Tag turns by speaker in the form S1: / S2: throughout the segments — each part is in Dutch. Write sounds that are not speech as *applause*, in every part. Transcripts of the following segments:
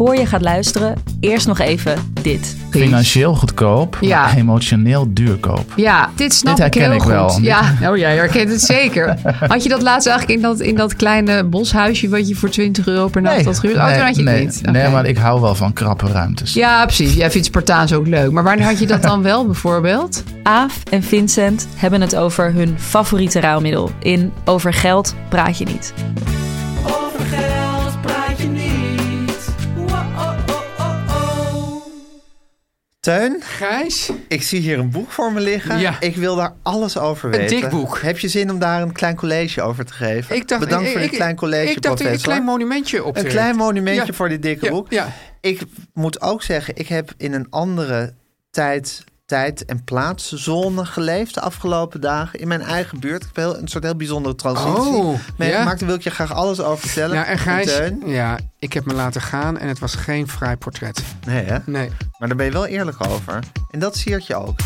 S1: Voor je gaat luisteren, eerst nog even dit.
S2: Financieel goedkoop,
S3: Ja.
S2: maar emotioneel duurkoop.
S3: Ja, dit snap
S2: Dit
S3: ik
S2: herken
S3: heel
S2: ik wel.
S3: goed. Ja, oh, jij herkent het zeker. *laughs* Had je dat laatst eigenlijk in dat, in dat kleine boshuisje... wat je voor 20 euro per nacht had gehuurd? Oh, toen had je
S2: nee,
S3: het niet.
S2: nee, maar ik hou wel van krappe ruimtes.
S3: Ja, precies. Jij vindt Spartaans ook leuk. Maar wanneer had je dat dan wel bijvoorbeeld?
S1: Aaf en Vincent hebben het over hun favoriete ruilmiddel. In Over Geld praat je niet.
S4: Teun,
S3: Gijs?
S4: ik zie hier een boek voor me liggen.
S3: Ja.
S4: Ik wil daar alles over
S3: Een
S4: weten.
S3: dik boek.
S4: Heb je zin om daar een klein college over te geven? Bedankt voor dit klein college,
S3: Ik dacht
S4: professor.
S3: een klein monumentje op
S4: Een klein monumentje
S3: Ja.
S4: voor dit dikke
S3: Ja,
S4: boek.
S3: ja.
S4: Ik moet ook zeggen, ik heb in een andere tijd, tijd en plaatszone geleefd de afgelopen dagen. In mijn eigen buurt. Ik heb heel, een soort heel bijzondere transitie
S3: Oh,
S4: meegemaakt. Daar wil ik je graag alles over vertellen.
S3: Ja, en Gijs, ja, ik heb me laten gaan en het was geen fraai portret.
S4: Nee, hè?
S3: Nee.
S4: Maar daar ben je wel eerlijk over. En dat siert je ook.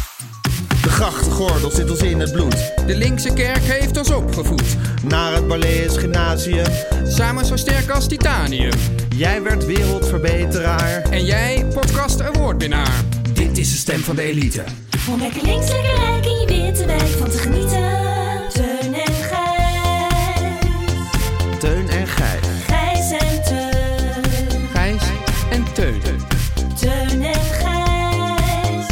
S5: De grachtgordel zit ons in het bloed.
S6: De linkse kerk heeft ons opgevoed.
S5: Naar het Barlees Gymnasium.
S6: Samen zo sterk als titanium.
S5: Jij werd wereldverbeteraar.
S6: En jij podcast awardwinnaar. Dit is de stem van de elite.
S7: Om lekker links, lekker rijk in je witte wijk van te genieten. Teun en Gijs.
S4: Teun en Gijs.
S7: Gijs en Teun.
S6: Gijs en Teun.
S7: Teun en Gijs.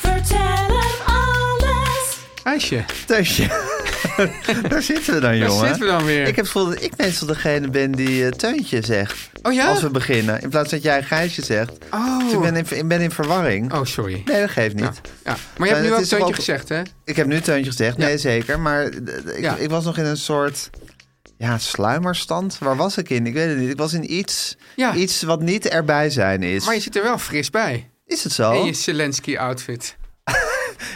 S7: Vertel hem alles.
S3: Gijsje,
S4: Teusje. *laughs* Daar zitten we dan,
S3: daar
S4: jongen.
S3: zitten we dan weer.
S4: Ik heb het gevoel dat ik meestal degene ben die eh, Teuntje zegt.
S3: Oh ja?
S4: Als we beginnen. In plaats dat jij Gijsje zegt.
S3: Oh.
S4: Dus ik ben in, ik ben in verwarring.
S3: Oh, sorry.
S4: Nee, dat geeft niet.
S3: Ja, ja. Maar je hebt
S4: het
S3: nu
S4: toch
S3: Teuntje
S4: ook-
S3: gezegd, hè?
S4: Ik heb nu Teuntje gezegd.
S3: Ja.
S4: Nee, zeker. Maar eh, ik,
S3: Ja.
S4: ik was nog in een soort... Ja, sluimerstand. Waar was ik in? Ik weet het niet. Ik was in iets,
S3: Ja.
S4: iets wat niet erbij zijn is.
S3: Maar je zit er wel fris bij.
S4: Is het zo?
S3: In je Zelensky-outfit.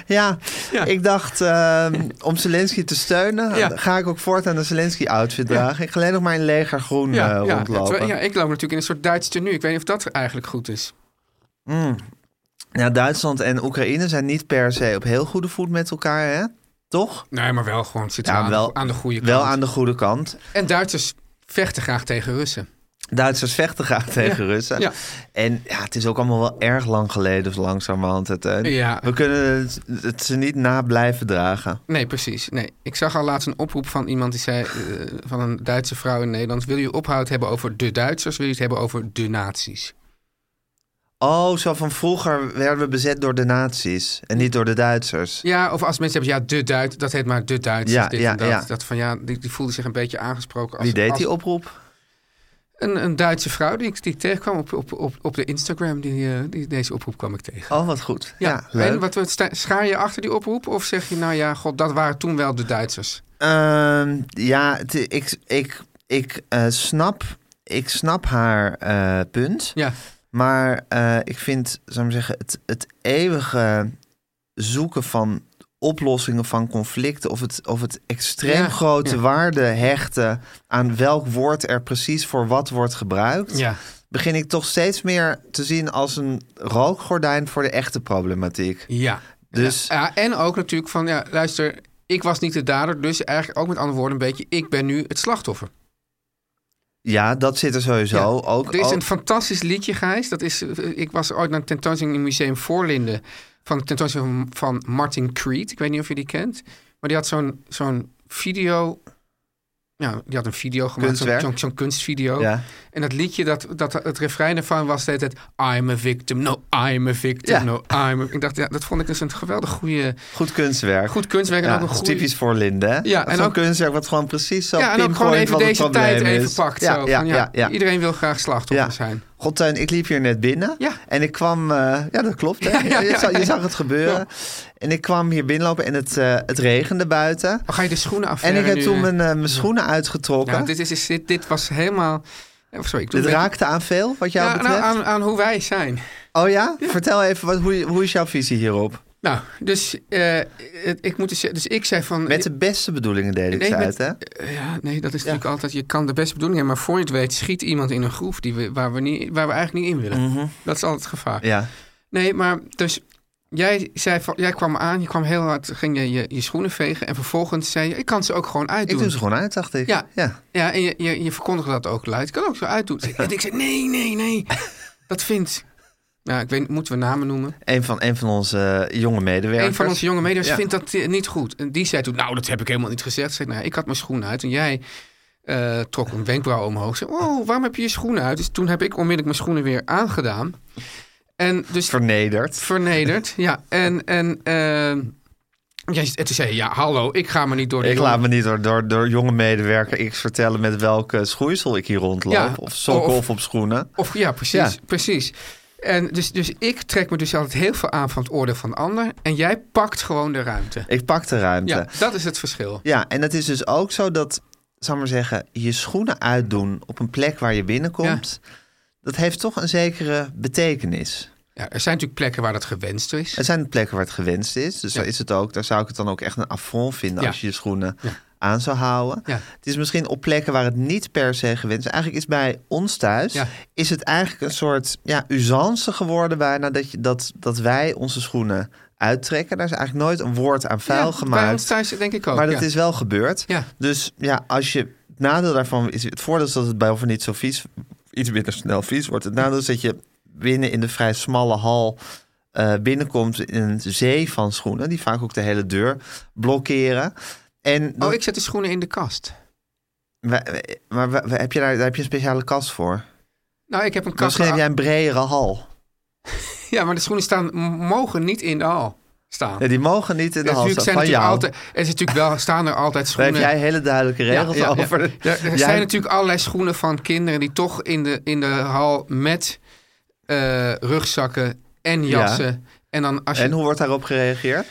S4: Ja,
S3: Ja.
S4: ik dacht ehm, om Zelensky te steunen,
S3: Ja.
S4: ga ik ook voortaan een Zelensky-outfit dragen. Ik ga alleen nog maar in legergroen
S3: Ja,
S4: eh, rondlopen.
S3: terwijl- ja, ik loop natuurlijk in een soort Duits tenue. Ik weet niet of dat eigenlijk goed is.
S4: Ja, Duitsland en Oekraïne zijn niet per se op heel goede voet met elkaar, hè? Toch?
S3: Nee, maar wel gewoon zitten
S4: Ja,
S3: aan,
S4: wel-
S3: de, aan de goede kant.
S4: Wel aan de goede kant.
S3: En Duitsers vechten graag tegen Russen.
S4: Duitsers vechten graag tegen
S3: Ja,
S4: Russen.
S3: ja.
S4: En ja, het is ook allemaal wel erg lang geleden, zo langzamerhand. Het, eh,
S3: Ja.
S4: We kunnen het, het ze niet na blijven dragen.
S3: Nee, precies. Nee. Ik zag al laatst een oproep van iemand die zei... eh, van een Duitse vrouw in Nederland... wil je ophoud hebben over de Duitsers... wil je het hebben over de nazi's?
S4: Oh, zo van vroeger werden we bezet door de nazi's en niet door de Duitsers.
S3: Ja, of als mensen hebben... ja, de Duits, dat heet maar de Duitsers.
S4: Ja,
S3: dit
S4: ja,
S3: en dat.
S4: ja.
S3: dat van ja, die, die voelde zich een beetje aangesproken. Als,
S4: Wie deed
S3: als
S4: die oproep?
S3: Een, een Duitse vrouw die ik, die ik tegenkwam op, op, op, op de Instagram. Die, eh, die, deze oproep kwam ik tegen.
S4: Oh, wat goed. Ja,
S3: Ja,
S4: leuk.
S3: en wat, wat schaar je achter die oproep? Of zeg je, nou ja, god, dat waren toen wel de Duitsers?
S4: Ehm, ja, ik, ik, ik, eh, snap, ik snap haar eh, punt.
S3: Ja,
S4: Maar ik vind, zou ik zeggen, het, het eeuwige zoeken van oplossingen van conflicten... of het, of het extreem
S3: Ja,
S4: grote
S3: ja.
S4: waarde hechten aan welk woord er precies voor wat wordt gebruikt...
S3: ja.
S4: begin ik toch steeds meer te zien als een rookgordijn voor de echte problematiek.
S3: Ja.
S4: Dus-
S3: Ja, en ook natuurlijk van, ja, luister, ik was niet de dader, dus eigenlijk ook met andere woorden een beetje, ik ben nu het slachtoffer.
S4: Ja, dat zit er sowieso. Ook,
S3: er is
S4: ook-
S3: een fantastisch liedje, Gijs. Dat is, eh, ik was ooit naar een tentoonstelling in Museum Voorlinden... van de tentoonstelling van, Martin Creed. Ik weet niet of je die kent. Maar die had zo'n zo'n video... Ja, die had een video gemaakt, zo'n zo'n kunstvideo.
S4: Ja.
S3: En dat liedje, dat, dat, het refrein ervan was steeds het... I'm a victim, no, I'm a victim,
S4: Ja.
S3: no, I'm a... Ik dacht, ja, dat vond ik dus een geweldig goede,
S4: Goed kunstwerk.
S3: goed kunstwerk. En
S4: Ja,
S3: ook een goede...
S4: typisch voor Linde. hè?
S3: Ja, en
S4: Zo'n
S3: ook-
S4: kunstwerk wat gewoon precies zo
S3: Ja, en ook gewoon even deze tijd even pakt.
S4: Ja,
S3: zo,
S4: ja,
S3: van,
S4: ja.
S3: Iedereen wil graag slachtoffer
S4: Ja.
S3: zijn.
S4: God, Teun, ik liep hier net binnen.
S3: Ja.
S4: En ik kwam... eh, ja, dat klopt. Hè?
S3: Ja, ja,
S4: je,
S3: ja,
S4: zag, je
S3: ja.
S4: zag het gebeuren.
S3: Ja.
S4: En ik kwam hier binnenlopen en het, eh, het regende buiten.
S3: Oh, ga je de schoenen af?
S4: En ik heb toen mijn, eh, mijn schoenen uitgetrokken.
S3: Ja, dit, is, is- dit, dit was helemaal... Sorry, ik doe
S4: Dit
S3: het-
S4: raakte aan veel, wat jou
S3: ja,
S4: betreft.
S3: nou, aan, aan hoe wij zijn.
S4: Oh ja? Vertel even, wat, hoe, hoe is jouw visie hierop?
S3: Nou, dus, eh, het- ik moet dus, dus ik zei van...
S4: Met de beste bedoelingen deed ik
S3: Nee,
S4: ze
S3: met-
S4: uit, hè?
S3: Eh, Ja, nee, dat is natuurlijk altijd... Je kan de beste bedoelingen hebben, maar voor je het weet... schiet iemand in een groef die we, waar, we niet, waar we eigenlijk niet in willen. Dat is altijd het gevaar.
S4: Mhm. Ja.
S3: Nee, maar dus... Jij, zei van, jij kwam aan, je kwam heel hard, ging je, je je schoenen vegen... en vervolgens zei je, ik kan ze ook gewoon uitdoen.
S4: Ik doe ze gewoon uit, dacht ik.
S3: Ja.
S4: ja.
S3: Ja, en je, je, je verkondigde dat ook luid. Ik kan ook zo uitdoen. En ik zei, nee, nee, nee. *laughs* Dat vindt... Ja, ik weet, moeten we namen noemen?
S4: Een van, een van onze eh, jonge medewerkers.
S3: Een van onze jonge medewerkers
S4: Ja.
S3: vindt dat eh, niet goed. En die zei toen, nou, dat heb ik helemaal niet gezegd. Zei, nou, ik had mijn schoenen uit en jij eh, trok een wenkbrauw omhoog. Zei, oh, waarom heb je je schoenen uit? Dus toen heb ik onmiddellijk mijn schoenen weer aangedaan. En dus
S4: Vernederd.
S3: vernederd, *laughs* ja. En, en, jij- en toen zei je, ja, hallo, ik ga me niet door de
S4: Ik
S3: jongen-
S4: laat me niet door, door, door jonge medewerker X vertellen met welke schoeisel ik hier rondloop.
S3: Ja,
S4: Of sokkel
S3: of-
S4: of op schoenen.
S3: Of ja, precies,
S4: Ja.
S3: precies. En dus, dus ik trek me dus altijd heel veel aan van het oordeel van de ander. En jij pakt gewoon de ruimte.
S4: Ik pak de ruimte.
S3: Ja,
S4: Ja,
S3: dat is het verschil.
S4: en het is dus ook zo dat, zal ik maar zeggen, je schoenen uitdoen op een plek waar je binnenkomt. Dat heeft toch een zekere betekenis.
S3: Ja, er zijn natuurlijk plekken waar dat gewenst is.
S4: Er zijn plekken waar het gewenst is. Dus
S3: Ja.
S4: daar is het ook. Daar zou ik het dan ook echt een affront vinden
S3: Ja.
S4: als je je schoenen
S3: Ja.
S4: Aan zou houden.
S3: Ja.
S4: Het is misschien op plekken waar het niet per se gewenst is. Eigenlijk is bij ons thuis
S3: Ja.
S4: is het eigenlijk een soort ja, usance geworden bijna dat, je, dat, dat wij onze schoenen uittrekken. Daar is eigenlijk nooit een woord aan vuil
S3: Ja, Bij ons
S4: gemaakt.
S3: thuis denk ik ook.
S4: Maar dat is wel gebeurd.
S3: Ja.
S4: Dus ja, als je het nadeel daarvan is, het voordeel is dat het bij over niet zo vies, iets minder snel vies wordt. Het nadeel is dat je binnen in de vrij smalle hal eh, binnenkomt in een zee van schoenen, die vaak ook de hele deur blokkeren. En
S3: Oh, ik zet de schoenen in de kast.
S4: maar wij- heb je daar, daar heb je een speciale kast voor?
S3: Nou, ik heb een kast.
S4: Misschien heb jij een bredere hal. *laughs*
S3: Ja, maar de schoenen staan, mogen niet in de hal staan.
S4: Ja, die mogen niet in de
S3: Er
S4: hal staan
S3: zijn
S4: van jou.
S3: altijd, er is natuurlijk wel, staan er altijd
S4: Daar
S3: schoenen.
S4: heb jij hele duidelijke regels
S3: Ja, ja, ja.
S4: over.
S3: Er, er
S4: Jij-
S3: zijn natuurlijk allerlei schoenen van kinderen die toch in de, in de hal met eh, rugzakken en jassen. En dan als je.
S4: En hoe wordt daarop gereageerd?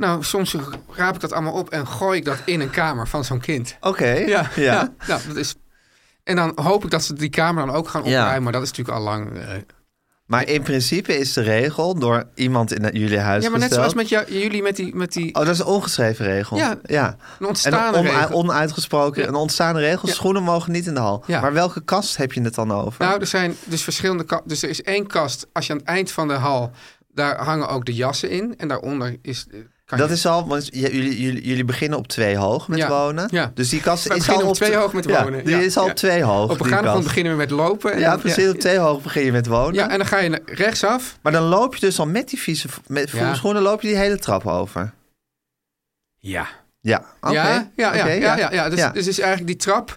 S3: Nou, soms raap ik dat allemaal op en gooi ik dat in een kamer van zo'n kind.
S4: Oké,
S3: Ja, *laughs*
S4: ja.
S3: ja. nou, dat is. En dan hoop ik dat ze die kamer dan ook gaan
S4: Ja.
S3: opruimen. Maar dat is natuurlijk al lang. eh,
S4: Maar in principe is de regel door iemand in jullie huis
S3: ja, maar net zoals met jou, jullie met die, met die
S4: Oh, dat is een ongeschreven regel.
S3: Ja,
S4: ja.
S3: een
S4: En
S3: ontstaande
S4: on-
S3: regel.
S4: onuitgesproken,
S3: Ja.
S4: een ontstaande regel.
S3: Ja.
S4: Schoenen mogen niet in de hal.
S3: Ja.
S4: Maar welke kast heb je het dan over?
S3: Nou, er zijn dus verschillende kasten. Dus er is één kast. Als je aan het eind van de hal. Daar hangen ook de jassen in. En daaronder is. Kan
S4: dat
S3: je,
S4: is al, want jullie, jullie, jullie beginnen op twee hoog met
S3: Ja.
S4: wonen.
S3: Ja.
S4: Dus die kast is
S3: beginnen
S4: al
S3: op twee hoog met
S4: ja,
S3: wonen.
S4: die
S3: Ja.
S4: is al twee hoog.
S3: op een grond
S4: kast.
S3: beginnen we met lopen. En
S4: Ja,
S3: dan-
S4: precies. Op twee hoog begin je met wonen.
S3: Ja, en dan ga je rechtsaf.
S4: Maar dan loop je dus al met die vieze met schoenen loop je die hele trap over.
S3: Ja.
S4: Ja, oké.
S3: ja, ja, ja, ja, ja, ja. Dus,
S4: Ja.
S3: dus is eigenlijk die trap.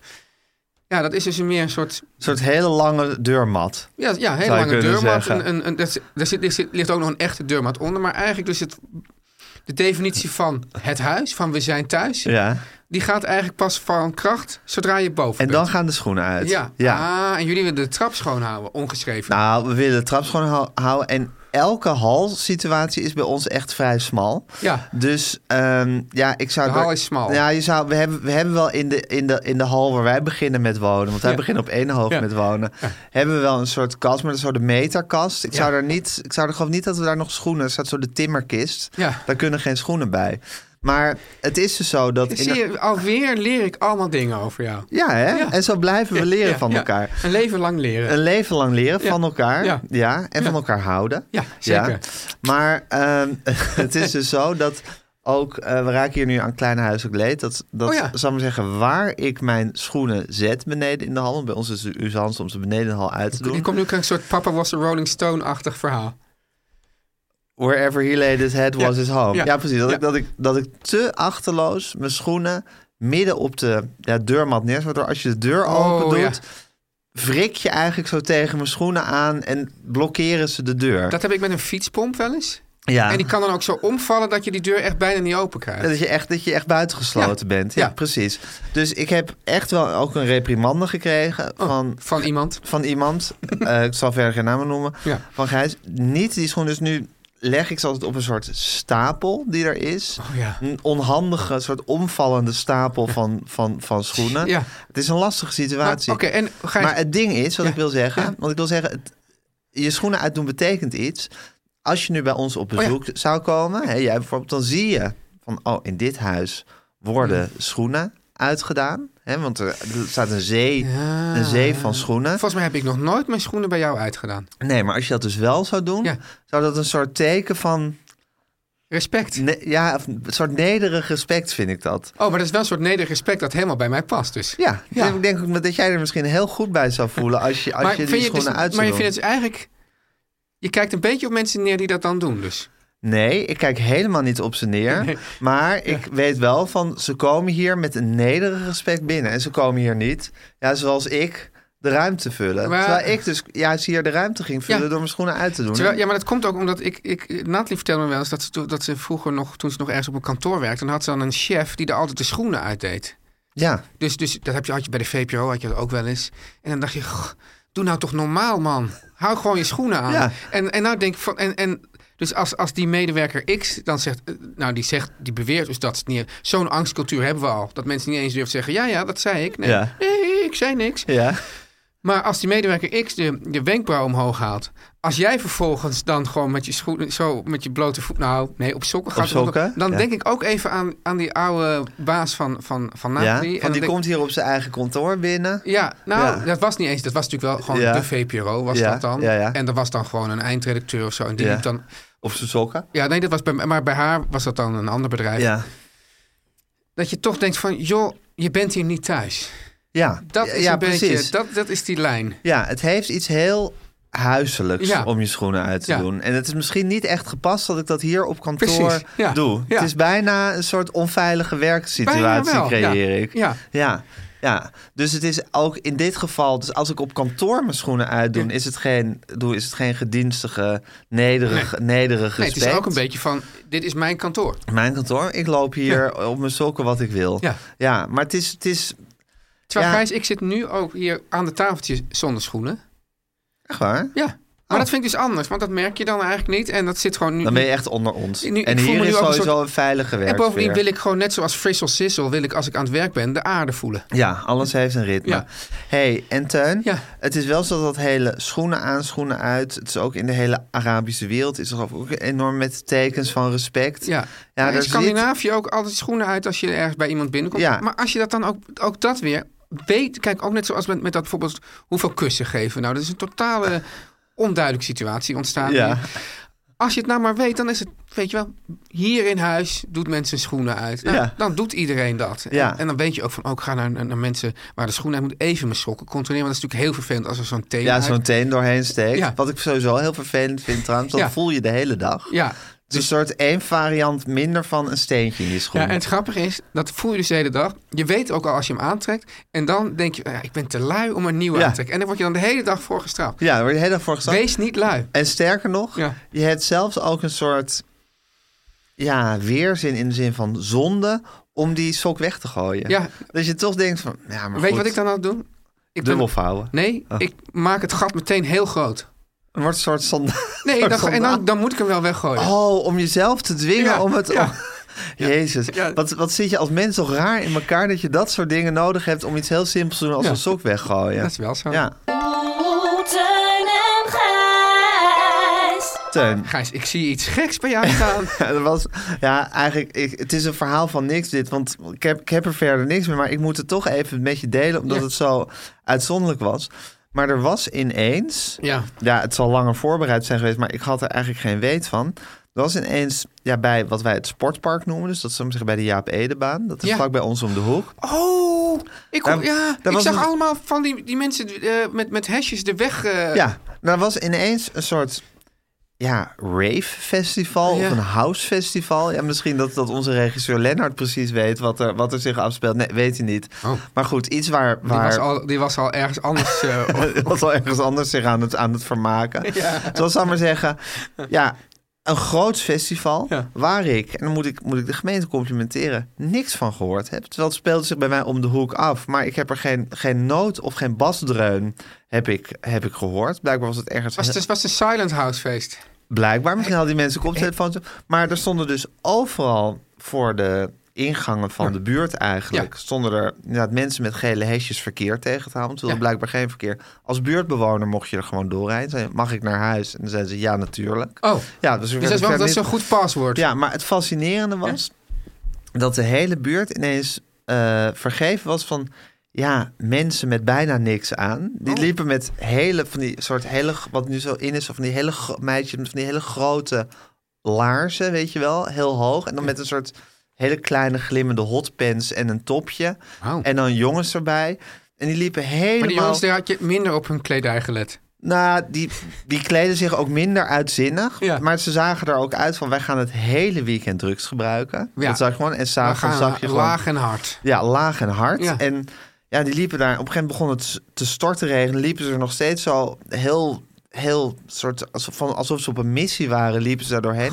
S3: Ja, dat is dus meer een soort.
S4: Een soort hele lange deurmat.
S3: Ja, ja
S4: je
S3: lange deurmat. Een, een, er, zit, er zit, ligt ook nog een echte deurmat onder. Maar eigenlijk dus het, de definitie van het huis, van we zijn thuis,
S4: Ja.
S3: die gaat eigenlijk pas van kracht zodra je boven
S4: En
S3: bent.
S4: dan gaan de schoenen uit.
S3: Ja. Ah, en jullie willen de trap schoonhouden, ongeschreven.
S4: Nou, we willen de trap schoon hou- houden. En elke halsituatie is bij ons echt vrij smal.
S3: Ja.
S4: Dus ehm, ja, ik zou...
S3: De hal is smal.
S4: Ja, je zou, we, hebben, we hebben wel in de, in, de, in de hal waar wij beginnen met wonen... want wij
S3: Ja.
S4: beginnen op één hoog
S3: Ja.
S4: met wonen... hebben we wel een soort kast, maar dat is zo de meterkast. Ik, zou daar niet, ik zou er geloof niet dat we daar nog schoenen... er staat zo de timmerkist.
S3: Ja.
S4: Daar kunnen geen schoenen bij. Maar het is dus zo dat...
S3: Zie je, alweer leer ik allemaal dingen over jou.
S4: ja, hè?
S3: Ja.
S4: En zo blijven we leren
S3: Ja,
S4: van
S3: ja.
S4: elkaar.
S3: Een leven lang leren.
S4: Een leven lang leren van elkaar. Ja. En van elkaar houden.
S3: Ja, zeker.
S4: Maar ehm, *laughs* het is dus zo dat ook, eh, we raken hier nu aan kleine huiselijk leed. Dat, dat
S3: Oh ja.
S4: zal ik maar zeggen, waar ik mijn schoenen zet beneden in de hal. Bij ons is de usance om ze beneden in de hal uit te doen.
S3: Ik kom nu een soort Papa was a Rolling Stone-achtig verhaal.
S4: Wherever he laid his head was his home. Ja, precies. Dat. Ik, dat, ik, dat ik te achterloos mijn schoenen midden op de ja, deurmat neerzet. Waardoor als je de deur
S3: Oh,
S4: open doet,
S3: ja.
S4: wrik je eigenlijk zo tegen mijn schoenen aan en blokkeren ze de deur.
S3: Dat heb ik met een fietspomp wel eens.
S4: ja.
S3: En die kan dan ook zo omvallen dat je die deur echt bijna niet open krijgt.
S4: Dat je echt, dat je echt buitengesloten bent. Ja,
S3: Ja.
S4: precies. Dus ik heb echt wel ook een reprimande gekregen
S3: Oh,
S4: van,
S3: van iemand.
S4: van iemand. *laughs* Eh, ik zal verder geen namen noemen.
S3: Ja.
S4: Van Gijs. Niet die schoen. Dus nu leg ik ze altijd op een soort stapel die er is.
S3: Oh ja.
S4: Een onhandige, soort omvallende stapel van, van, van schoenen.
S3: Ja.
S4: Het is een lastige situatie.
S3: Oké, en Gijs,
S4: Maar het ding is, wat
S3: Ja.
S4: ik wil zeggen, want ik wil zeggen, het, je schoenen uitdoen betekent iets. Als je nu bij ons op
S3: Oh
S4: bezoek zou komen, hè, jij bijvoorbeeld, dan zie je van, oh, in dit huis worden
S3: Hmm.
S4: schoenen uitgedaan. Hè, want er, er staat een zee, een zee van schoenen.
S3: volgens mij heb ik nog nooit mijn schoenen bij jou uitgedaan.
S4: Nee, maar als je dat dus wel zou doen,
S3: Ja.
S4: zou dat een soort teken van,
S3: Respect.
S4: ne- ja, een soort nederig respect vind ik dat.
S3: Oh, maar dat is wel een soort nederig respect dat helemaal bij mij past dus.
S4: Ja,
S3: Ja.
S4: ik denk ook dat jij er misschien heel goed bij zou voelen als je, als je die schoenen
S3: dus,
S4: uit zou
S3: maar je vindt het dus eigenlijk... Je kijkt een beetje op mensen neer die dat dan doen dus.
S4: Nee, ik kijk helemaal niet op ze neer.
S3: Nee.
S4: Maar ik weet wel van, ze komen hier met een nederig respect binnen. En ze komen hier niet, ja, zoals ik, de ruimte vullen.
S3: Maar-
S4: Terwijl ik dus juist hier de ruimte ging vullen
S3: Ja.
S4: door mijn schoenen uit te doen.
S3: Terwijl, ja, maar dat komt ook omdat ik... ik Nathalie vertelde me wel eens dat ze, dat ze vroeger nog... Toen ze nog ergens op een kantoor werkte... dan had ze dan een chef die er altijd de schoenen uitdeed.
S4: Ja,
S3: Dus, dus dat heb je, had je bij de VPRO had je dat ook wel eens. En dan dacht je, "Goh, doe nou toch normaal, man. Hou gewoon je schoenen aan.
S4: Ja.
S3: En, en nou denk ik van... En, en, dus als, als die medewerker X dan zegt... eh, Nou, die zegt, die beweert dus dat het niet... Zo'n angstcultuur hebben we al. Dat mensen niet eens durven zeggen... Ja, ja, dat zei ik. Nee,
S4: Ja.
S3: nee ik zei niks.
S4: ja.
S3: Maar als die medewerker X de, de wenkbrauw omhoog haalt... Als jij vervolgens dan gewoon met je schoenen... Zo met je blote voet... Nou, nee, op sokken gaat...
S4: sokken,
S3: Dan
S4: ja.
S3: denk ik ook even aan, aan die oude baas van, van, van
S4: ja. Van
S3: En
S4: die
S3: denk-
S4: komt hier op zijn eigen kantoor binnen.
S3: ja, nou,
S4: Ja.
S3: dat was niet eens. Dat was natuurlijk wel gewoon de VPRO, was dat dan. En er was dan gewoon een eindredacteur of zo. En die liep dan...
S4: Op zijn sokken.
S3: Ja, nee, dat was bij, maar bij haar was dat dan een ander bedrijf.
S4: Ja.
S3: Dat je toch denkt van, joh, je bent hier niet thuis.
S4: Ja,
S3: Dat is
S4: ja,
S3: een beetje, dat, dat is die lijn.
S4: Ja, het heeft iets heel huiselijks
S3: Ja.
S4: om je schoenen uit te
S3: Ja.
S4: doen. En het is misschien niet echt gepast dat ik dat hier op kantoor
S3: ja.
S4: doe. Het is bijna een soort onveilige werksituatie creëer ik.
S3: Ja.
S4: ja. Ja, dus het is ook in dit geval, dus als ik op kantoor mijn schoenen uitdoe, is het geen, doe, is het geen gedienstige, nederig,
S3: Nee,
S4: respect.
S3: het is ook een beetje van, dit is mijn kantoor.
S4: Mijn kantoor, ik loop hier op mijn sokken wat ik wil.
S3: Ja.
S4: ja maar het is, het is
S3: Terwijl
S4: Ja.
S3: Gijs, ik zit nu ook hier aan de tafeltje zonder schoenen.
S4: echt waar.
S3: Ja. Maar dat vind ik dus anders, want dat merk je dan eigenlijk niet. En dat zit gewoon nu...
S4: Dan ben je echt onder ons.
S3: Nu-
S4: en
S3: voel
S4: hier is
S3: ook een
S4: sowieso
S3: soort-
S4: een veilige
S3: En
S4: werksfeer.
S3: bovendien wil ik gewoon net zoals Frissel Sissel... wil ik als ik aan het werk ben de aarde voelen.
S4: Ja, alles heeft een ritme.
S3: Ja.
S4: hey, en Teun,
S3: Ja.
S4: het is wel zo dat hele schoenen aan, schoenen uit... het is ook in de hele Arabische wereld... is er ook enorm met tekens van respect.
S3: Ja,
S4: Ja,
S3: ja in
S4: zit-
S3: Scandinavië ook altijd schoenen uit als je ergens bij iemand binnenkomt.
S4: Ja.
S3: Maar als je dat dan ook, ook dat weer weet... Kijk, ook net zoals met, met dat bijvoorbeeld hoeveel kussen geven. Nou, dat is een totale onduidelijke situatie ontstaan.
S4: Ja.
S3: hier. Als je het nou maar weet, dan is het, weet je wel... Hier in huis doet mensen schoenen uit. Nou,
S4: Ja.
S3: Dan doet iedereen dat.
S4: Ja.
S3: En, en dan weet je ook van, oh, ik ga naar, naar, mensen waar de schoenen uit moet even mijn sokken controleren. Want dat is natuurlijk heel vervelend als er zo'n teen
S4: Ja, zo'n teen doorheen steekt.
S3: Ja.
S4: Wat ik sowieso heel vervelend vind trouwens. Dat voel je de hele dag.
S3: Ja,
S4: Het is een soort één variant minder van een steentje in je schoen.
S3: Ja, en het grappige is, dat voel je dus de hele dag. Je weet ook al als je hem aantrekt. En dan denk je, ja, ik ben te lui om een nieuwe
S4: Ja.
S3: aan te trekken. En daar word je dan de hele dag voor gestraft.
S4: Ja, daar word je de hele dag voor gestaan.
S3: Wees niet lui.
S4: En sterker nog,
S3: Ja.
S4: je hebt zelfs ook een soort ja, weerzin in de zin van zonde om die sok weg te gooien.
S3: Ja.
S4: Dat je toch denkt van, ja, maar
S3: weet je wat ik dan aan het doen? Ik
S4: dubbel vouwen.
S3: nee,
S4: Oh.
S3: ik maak het gat meteen heel groot.
S4: Een soort zonde.
S3: Nee, *laughs* dan, en dan, dan moet ik hem wel weggooien.
S4: Oh, om jezelf te dwingen
S3: Ja,
S4: om het...
S3: ja.
S4: om- *laughs* Jezus,
S3: Ja.
S4: Wat, wat zit je als mens toch raar in elkaar dat je dat soort dingen nodig hebt om iets heel simpels te doen als
S3: Ja.
S4: een sok weggooien.
S3: Dat is wel zo.
S4: Ja,
S7: Teun Gijs.
S3: Ik zie iets geks bij jou staan.
S4: Ja, *laughs* dat was, ja, eigenlijk, ik, het is een verhaal van niks dit, want ik heb, ik heb er verder niks meer, maar ik moet het toch even met je delen, omdat
S3: Ja.
S4: het zo uitzonderlijk was. Maar er was ineens,
S3: ja.
S4: ja, het zal langer voorbereid zijn geweest, maar ik had er eigenlijk geen weet van. Dat was ineens ja, bij wat wij het sportpark noemen. Dus dat is zeggen bij de Jaap Edebaan. Dat is
S3: Ja.
S4: vlak bij ons om de hoek.
S3: Oh, ik,
S4: Daar-
S3: ja,
S4: daar
S3: ik zag
S4: een-
S3: allemaal van die, die mensen eh, met, met hesjes de weg... eh,
S4: Ja, daar was ineens een soort ja, rave festival
S3: Ja.
S4: of een house festival. Ja, misschien dat, dat onze regisseur Lennart precies weet wat er, wat er zich afspeelt. Nee, weet hij niet.
S3: Oh.
S4: Maar goed, iets waar...
S3: Die,
S4: waar
S3: was al, die was al ergens anders. *laughs* op-
S4: was al ergens anders zich aan het, aan het vermaken. *laughs*
S3: Ja.
S4: Zoals ik maar zeggen, ja, een groot festival
S3: Ja.
S4: waar ik, en dan moet ik, moet ik de gemeente complimenteren, niks van gehoord heb. Terwijl het speelde zich bij mij om de hoek af. Maar ik heb er geen, geen noot of geen basdreun heb ik, heb ik gehoord. Blijkbaar was het ergens...
S3: was, het was een silent house feest.
S4: Blijkbaar, misschien hadden die mensen koptelefoons. Maar er stonden dus overal voor de ingangen van de buurt eigenlijk...
S3: Ja.
S4: stonden er inderdaad mensen met gele hesjes verkeer tegen te houden. Terwijl
S3: Ja.
S4: blijkbaar geen verkeer. Als buurtbewoner mocht je er gewoon doorrijden. Mag ik naar huis? En dan zeiden ze ja, natuurlijk.
S3: Oh,
S4: Ja, dus,
S3: dus dat is, wel, dat is een goed paswoord.
S4: Ja, maar het fascinerende was dat de hele buurt ineens eh, vergeven was van... Ja, mensen met bijna niks aan. Die
S3: Oh.
S4: liepen met hele, van die soort hele, wat nu zo in is, van die hele meisjes van die hele grote laarzen, weet je wel, heel hoog. En dan met een soort hele kleine glimmende hotpants en een topje. En dan jongens erbij. En die liepen helemaal...
S3: Maar die jongens, daar had je minder op hun kledij gelet.
S4: Nou, die, die kleden zich ook minder uitzinnig.
S3: Ja.
S4: Maar ze zagen er ook uit van... wij gaan het hele weekend drugs gebruiken.
S3: Ja.
S4: Dat zag je gewoon. En s'avonds zag je gewoon...
S3: laag en hard.
S4: Ja, laag en hard.
S3: Ja.
S4: En ja, die liepen daar... Op een gegeven moment begon het te storten regenen. Liepen ze er nog steeds zo heel... Heel soort... Alsof, van, alsof ze op een missie waren, liepen ze daar doorheen.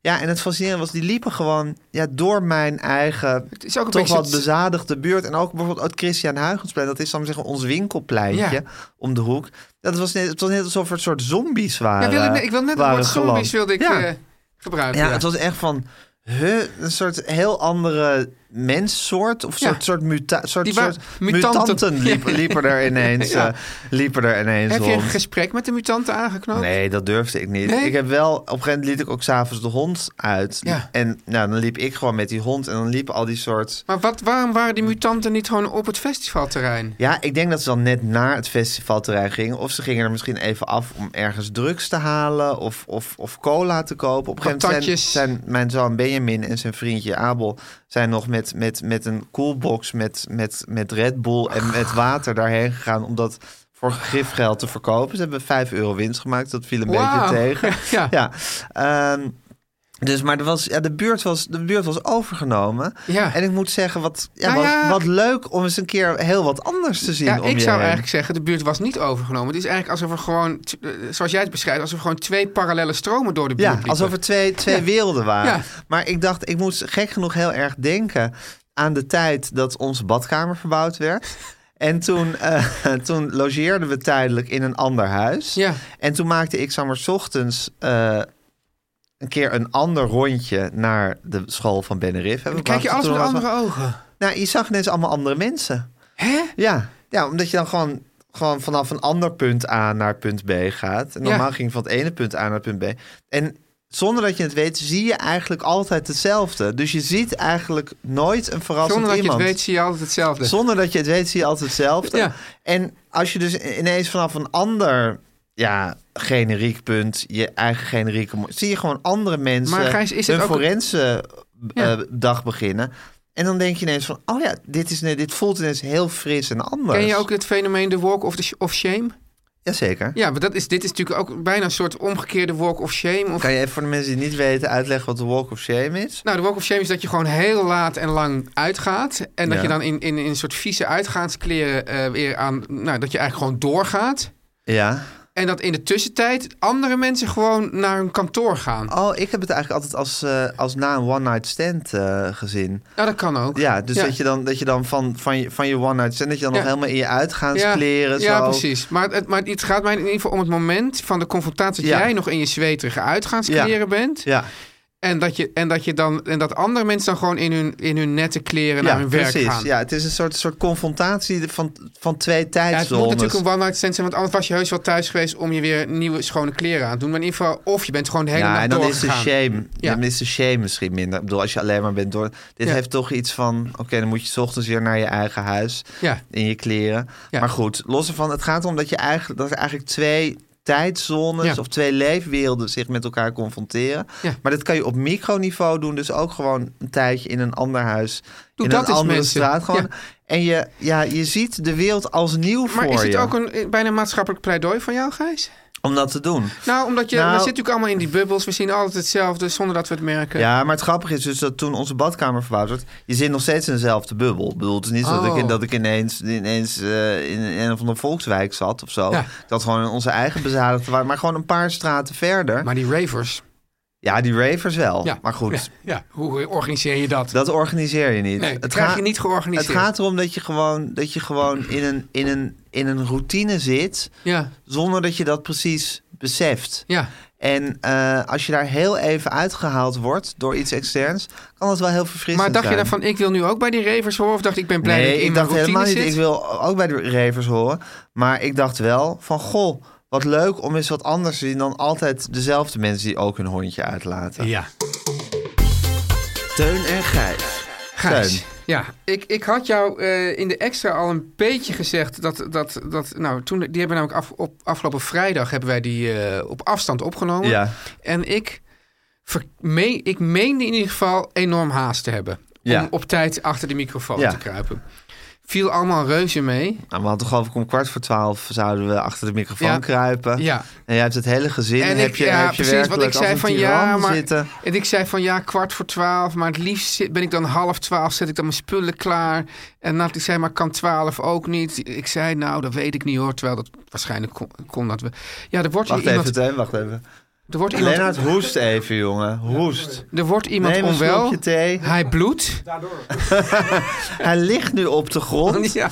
S4: Ja, en het fascinerende was... Die liepen gewoon ja, door mijn eigen...
S3: Het is ook een
S4: toch
S3: beetje...
S4: wat bezadigde buurt. En ook bijvoorbeeld het Christian Huygensplein. Dat is dan zeggen ons winkelpleintje
S3: Ja.
S4: om de hoek. Dat was net, het was net alsof een soort zombies waren.
S3: ja, wilde, ik- wil net het
S4: waren
S3: woord zombies wilde ik
S4: Ja.
S3: eh, gebruiken.
S4: Ja,
S3: ja.
S4: het was echt van huh, een soort heel andere menssoort of
S3: Ja.
S4: soort, soort, muta soort,
S3: Die
S4: soort
S3: mutanten.
S4: mutanten liepen, liepen er ineens, *laughs*
S3: Ja.
S4: eh, liepen er ineens
S3: Heb je een gesprek met de mutanten aangeknoopt?
S4: Nee, dat durfde ik niet.
S3: Nee?
S4: Ik heb wel, op een gegeven moment liet ik ook s'avonds de hond uit.
S3: Ja.
S4: En nou, dan liep ik gewoon met die hond en dan liepen al die soort...
S3: Maar wat, waarom waren die mutanten niet gewoon op het festivalterrein?
S4: Ja, ik denk dat ze dan net naar het festivalterrein gingen. Of ze gingen er misschien even af om ergens drugs te halen of, of, of cola te kopen. Op een gegeven moment zijn, zijn mijn zoon Benjamin en zijn vriendje Abel... zijn nog met, met, met een coolbox met, met, met Red Bull en met water daarheen gegaan... om dat voor gifgeld te verkopen. Ze hebben 5 euro winst gemaakt. Dat viel een beetje tegen. *laughs*
S3: Ja.
S4: Ja, ehm, dus, maar er was, ja, de, buurt was, de buurt was overgenomen.
S3: Ja.
S4: En ik moet zeggen, wat, ja,
S3: Nou
S4: wat,
S3: ja.
S4: wat leuk om eens een keer heel wat anders te zien
S3: Ja,
S4: om
S3: ik
S4: je
S3: zou
S4: heen.
S3: eigenlijk zeggen, de buurt was niet overgenomen. Het is eigenlijk alsof er gewoon, eh, zoals jij het beschrijft, alsof er gewoon twee parallele stromen door de buurt
S4: Ja,
S3: liepen.
S4: alsof er twee, twee
S3: Ja.
S4: werelden waren.
S3: Ja.
S4: Maar ik dacht, ik moest gek genoeg heel erg denken aan de tijd dat onze badkamer verbouwd werd. En toen, *laughs* eh, toen logeerden we tijdelijk in een ander huis.
S3: Ja.
S4: En toen maakte ik, zeg maar, 's ochtends eh, een keer een ander rondje naar de school van Bennerif.
S3: Dan kijk je alles met andere ogen.
S4: Nou, je zag ineens allemaal andere mensen.
S3: Hè?
S4: Ja, ja omdat je dan gewoon, gewoon vanaf een ander punt A naar punt B gaat. En normaal
S3: Ja.
S4: ging je van het ene punt A naar punt B. En zonder dat je het weet, zie je eigenlijk altijd hetzelfde. Dus je ziet eigenlijk nooit een verrassend
S3: Zonder dat je
S4: iemand.
S3: het weet, zie je altijd hetzelfde.
S4: Zonder dat je het weet, zie je altijd hetzelfde.
S3: Ja.
S4: En als je dus ineens vanaf een ander ja, generiek punt, je eigen generieke... zie je gewoon andere mensen
S3: Maar Gijs, is
S4: hun
S3: ook-
S4: forense eh, dag beginnen. En dan denk je ineens van, oh ja, dit, is, dit voelt ineens heel fris en anders.
S3: Ken je ook het fenomeen de walk of, the of shame?
S4: Jazeker.
S3: Ja, maar dat is, dit is natuurlijk ook bijna een soort omgekeerde walk of shame. Of,
S4: Kan je even voor de mensen die niet weten uitleggen wat de walk of shame is?
S3: nou, de walk of shame is dat je gewoon heel laat en lang uitgaat. En dat
S4: Ja.
S3: je dan in, in, in een soort vieze uitgaanskleren eh, weer aan... Nou, dat je eigenlijk gewoon doorgaat.
S4: Ja.
S3: En dat in de tussentijd andere mensen gewoon naar hun kantoor gaan.
S4: Oh, ik heb het eigenlijk altijd als, eh, als na een one-night stand eh, gezien.
S3: Nou, dat kan ook.
S4: Ja, dus Dat, je dan, dat je dan van, van, je, van je one-night stand... dat je dan
S3: Ja.
S4: nog helemaal in je uitgaanskleren
S3: ja,
S4: zo...
S3: precies. Maar het, maar het gaat mij in ieder geval om het moment van de confrontatie... dat
S4: Ja.
S3: jij nog in je zweterige uitgaanskleren
S4: Ja.
S3: bent.
S4: Ja,
S3: En dat, je, en, dat je dan, en dat andere mensen dan gewoon in hun, in hun nette kleren
S4: ja
S3: naar hun werk gaan.
S4: Ja, het is een soort, soort confrontatie van, van twee
S3: Ja, het moet natuurlijk een one-night stand zijn, want anders was je heus wel thuis geweest om je weer nieuwe schone kleren aan te doen. Maar in ieder geval, of je bent gewoon de hele
S4: ja,
S3: nacht
S4: en dan is de
S3: doorgegaan.
S4: shame,
S3: Ja.
S4: dan is de shame misschien minder. Ik bedoel, als je alleen maar bent door... Dit
S3: Ja.
S4: heeft toch iets van... Oké, dan moet je 's ochtends weer naar je eigen huis
S3: Ja.
S4: in je kleren.
S3: Ja.
S4: Maar goed, los ervan, het gaat erom dat, je eigenlijk, dat er eigenlijk twee tijdzones
S3: Ja.
S4: of twee leefwerelden zich met elkaar confronteren.
S3: Ja.
S4: Maar dat kan je op microniveau doen. Dus ook gewoon een tijdje in een ander huis.
S3: Doe
S4: in
S3: dat
S4: een andere
S3: mensen.
S4: straat. Gewoon.
S3: Ja.
S4: En je, ja, je ziet de wereld als nieuw
S3: Maar
S4: voor
S3: is het
S4: je.
S3: ook een, eh, bijna een maatschappelijk pleidooi van jou, Gijs?
S4: Om dat te doen.
S3: Nou, omdat je,
S4: Nou-
S3: we zitten natuurlijk allemaal in die bubbels. We zien altijd hetzelfde zonder dat we het merken.
S4: Ja, maar het grappige is dus dat toen onze badkamer verbouwd werd... je zit nog steeds in dezelfde bubbel. Ik bedoel, het is niet zo dat,
S3: Oh.
S4: ik, dat ik ineens, ineens eh, in een of andere volkswijk zat of zo.
S3: Ja.
S4: Dat gewoon in onze eigen bezadigde waren. Maar gewoon een paar straten verder.
S3: Maar die ravers.
S4: Ja, die ravers wel.
S3: Ja.
S4: Maar goed,
S3: Ja, ja. hoe organiseer je dat?
S4: dat organiseer je niet.
S3: Nee, dat krijg je niet georganiseerd.
S4: Het gaat erom dat je gewoon, dat je gewoon in, een, in, een, in een routine zit...
S3: Ja,
S4: zonder dat je dat precies beseft.
S3: ja.
S4: En eh, als je daar heel even uitgehaald wordt door iets externs... kan dat wel heel verfrissend
S3: Maar dacht je
S4: zijn.
S3: dan van, ik wil nu ook bij die ravers horen? Of dacht ik ben blij
S4: nee,
S3: dat ik in
S4: ik dacht helemaal niet.
S3: zit?
S4: Ik wil ook bij de ravers horen. Maar ik dacht wel van, goh, wat leuk om eens wat anders te zien... dan altijd dezelfde mensen die ook hun hondje uitlaten.
S3: Ja.
S5: Teun en Gijs.
S3: Gijs.
S4: Teun.
S3: Ja, ik, ik had jou eh, in de extra al een beetje gezegd dat, dat, dat nou, toen, die hebben namelijk af, op afgelopen vrijdag hebben wij die eh, op afstand opgenomen.
S4: Ja.
S3: En ik, ik meende in ieder geval enorm haast te hebben.
S4: Ja.
S3: Om op tijd achter de microfoon
S4: Ja.
S3: te kruipen. Viel allemaal reuze mee.
S4: Nou, we hadden geloof ik om kwart voor twaalf... zouden we achter de microfoon
S3: Ja.
S4: kruipen.
S3: Ja.
S4: En jij hebt het hele gezin...
S3: En
S4: heb
S3: ik,
S4: je,
S3: ja,
S4: heb je
S3: precies, want
S4: werkelijk
S3: ik zei van ja, maar
S4: zitten.
S3: en ik zei van ja, kwart voor twaalf, maar het liefst ben ik dan half twaalf, zet ik dan mijn spullen klaar. En Nathalie zei, maar kan twaalf ook niet. Ik zei, nou, dat weet ik niet hoor, terwijl dat waarschijnlijk kon, kon dat we. Ja, er wordt
S4: Wacht
S3: hier iemand,
S4: even, wacht even.
S3: Er wordt iemand,
S4: Lennart, hoest even, jongen. Hoest.
S3: er wordt iemand
S4: Neem een
S3: onwel.
S4: slokje thee.
S3: Hij bloedt. *laughs*
S4: Hij ligt nu op de grond.
S3: Ja.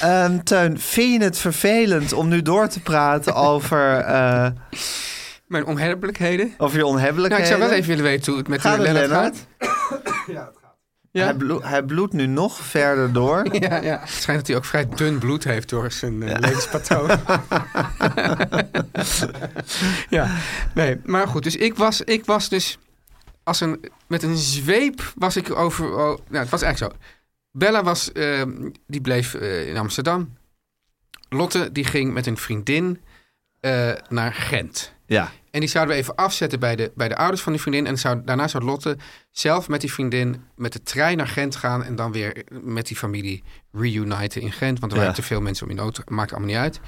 S4: Ehm, Teun, vind je het vervelend om nu door te praten over, eh,
S3: Mijn onhebbelijkheden.
S4: over je
S3: Nou,
S4: onhebbelijkheden?
S3: ik zou wel even willen weten hoe het met
S4: Gaat
S3: Lennart
S4: Lennart?
S3: gaat. Ja.
S4: Hij, bloed, hij bloedt nu nog verder door. *laughs*
S3: Ja, ja. Het schijnt dat hij ook vrij dun bloed heeft door zijn eh, levenspatroon. *laughs* ja, nee, maar goed. Dus ik was, ik was dus als een, met een zweep was ik over... Oh, nou, het was eigenlijk zo. Bella was, eh, die bleef eh, in Amsterdam. Lotte, die ging met een vriendin eh, naar Gent.
S4: Ja,
S3: En die zouden we even afzetten bij de, bij de ouders van die vriendin. En zou, daarna zou Lotte zelf met die vriendin met de trein naar Gent gaan. En dan weer met die familie reuniten in Gent. Want er waren te veel mensen om in de auto. Maakt allemaal niet uit.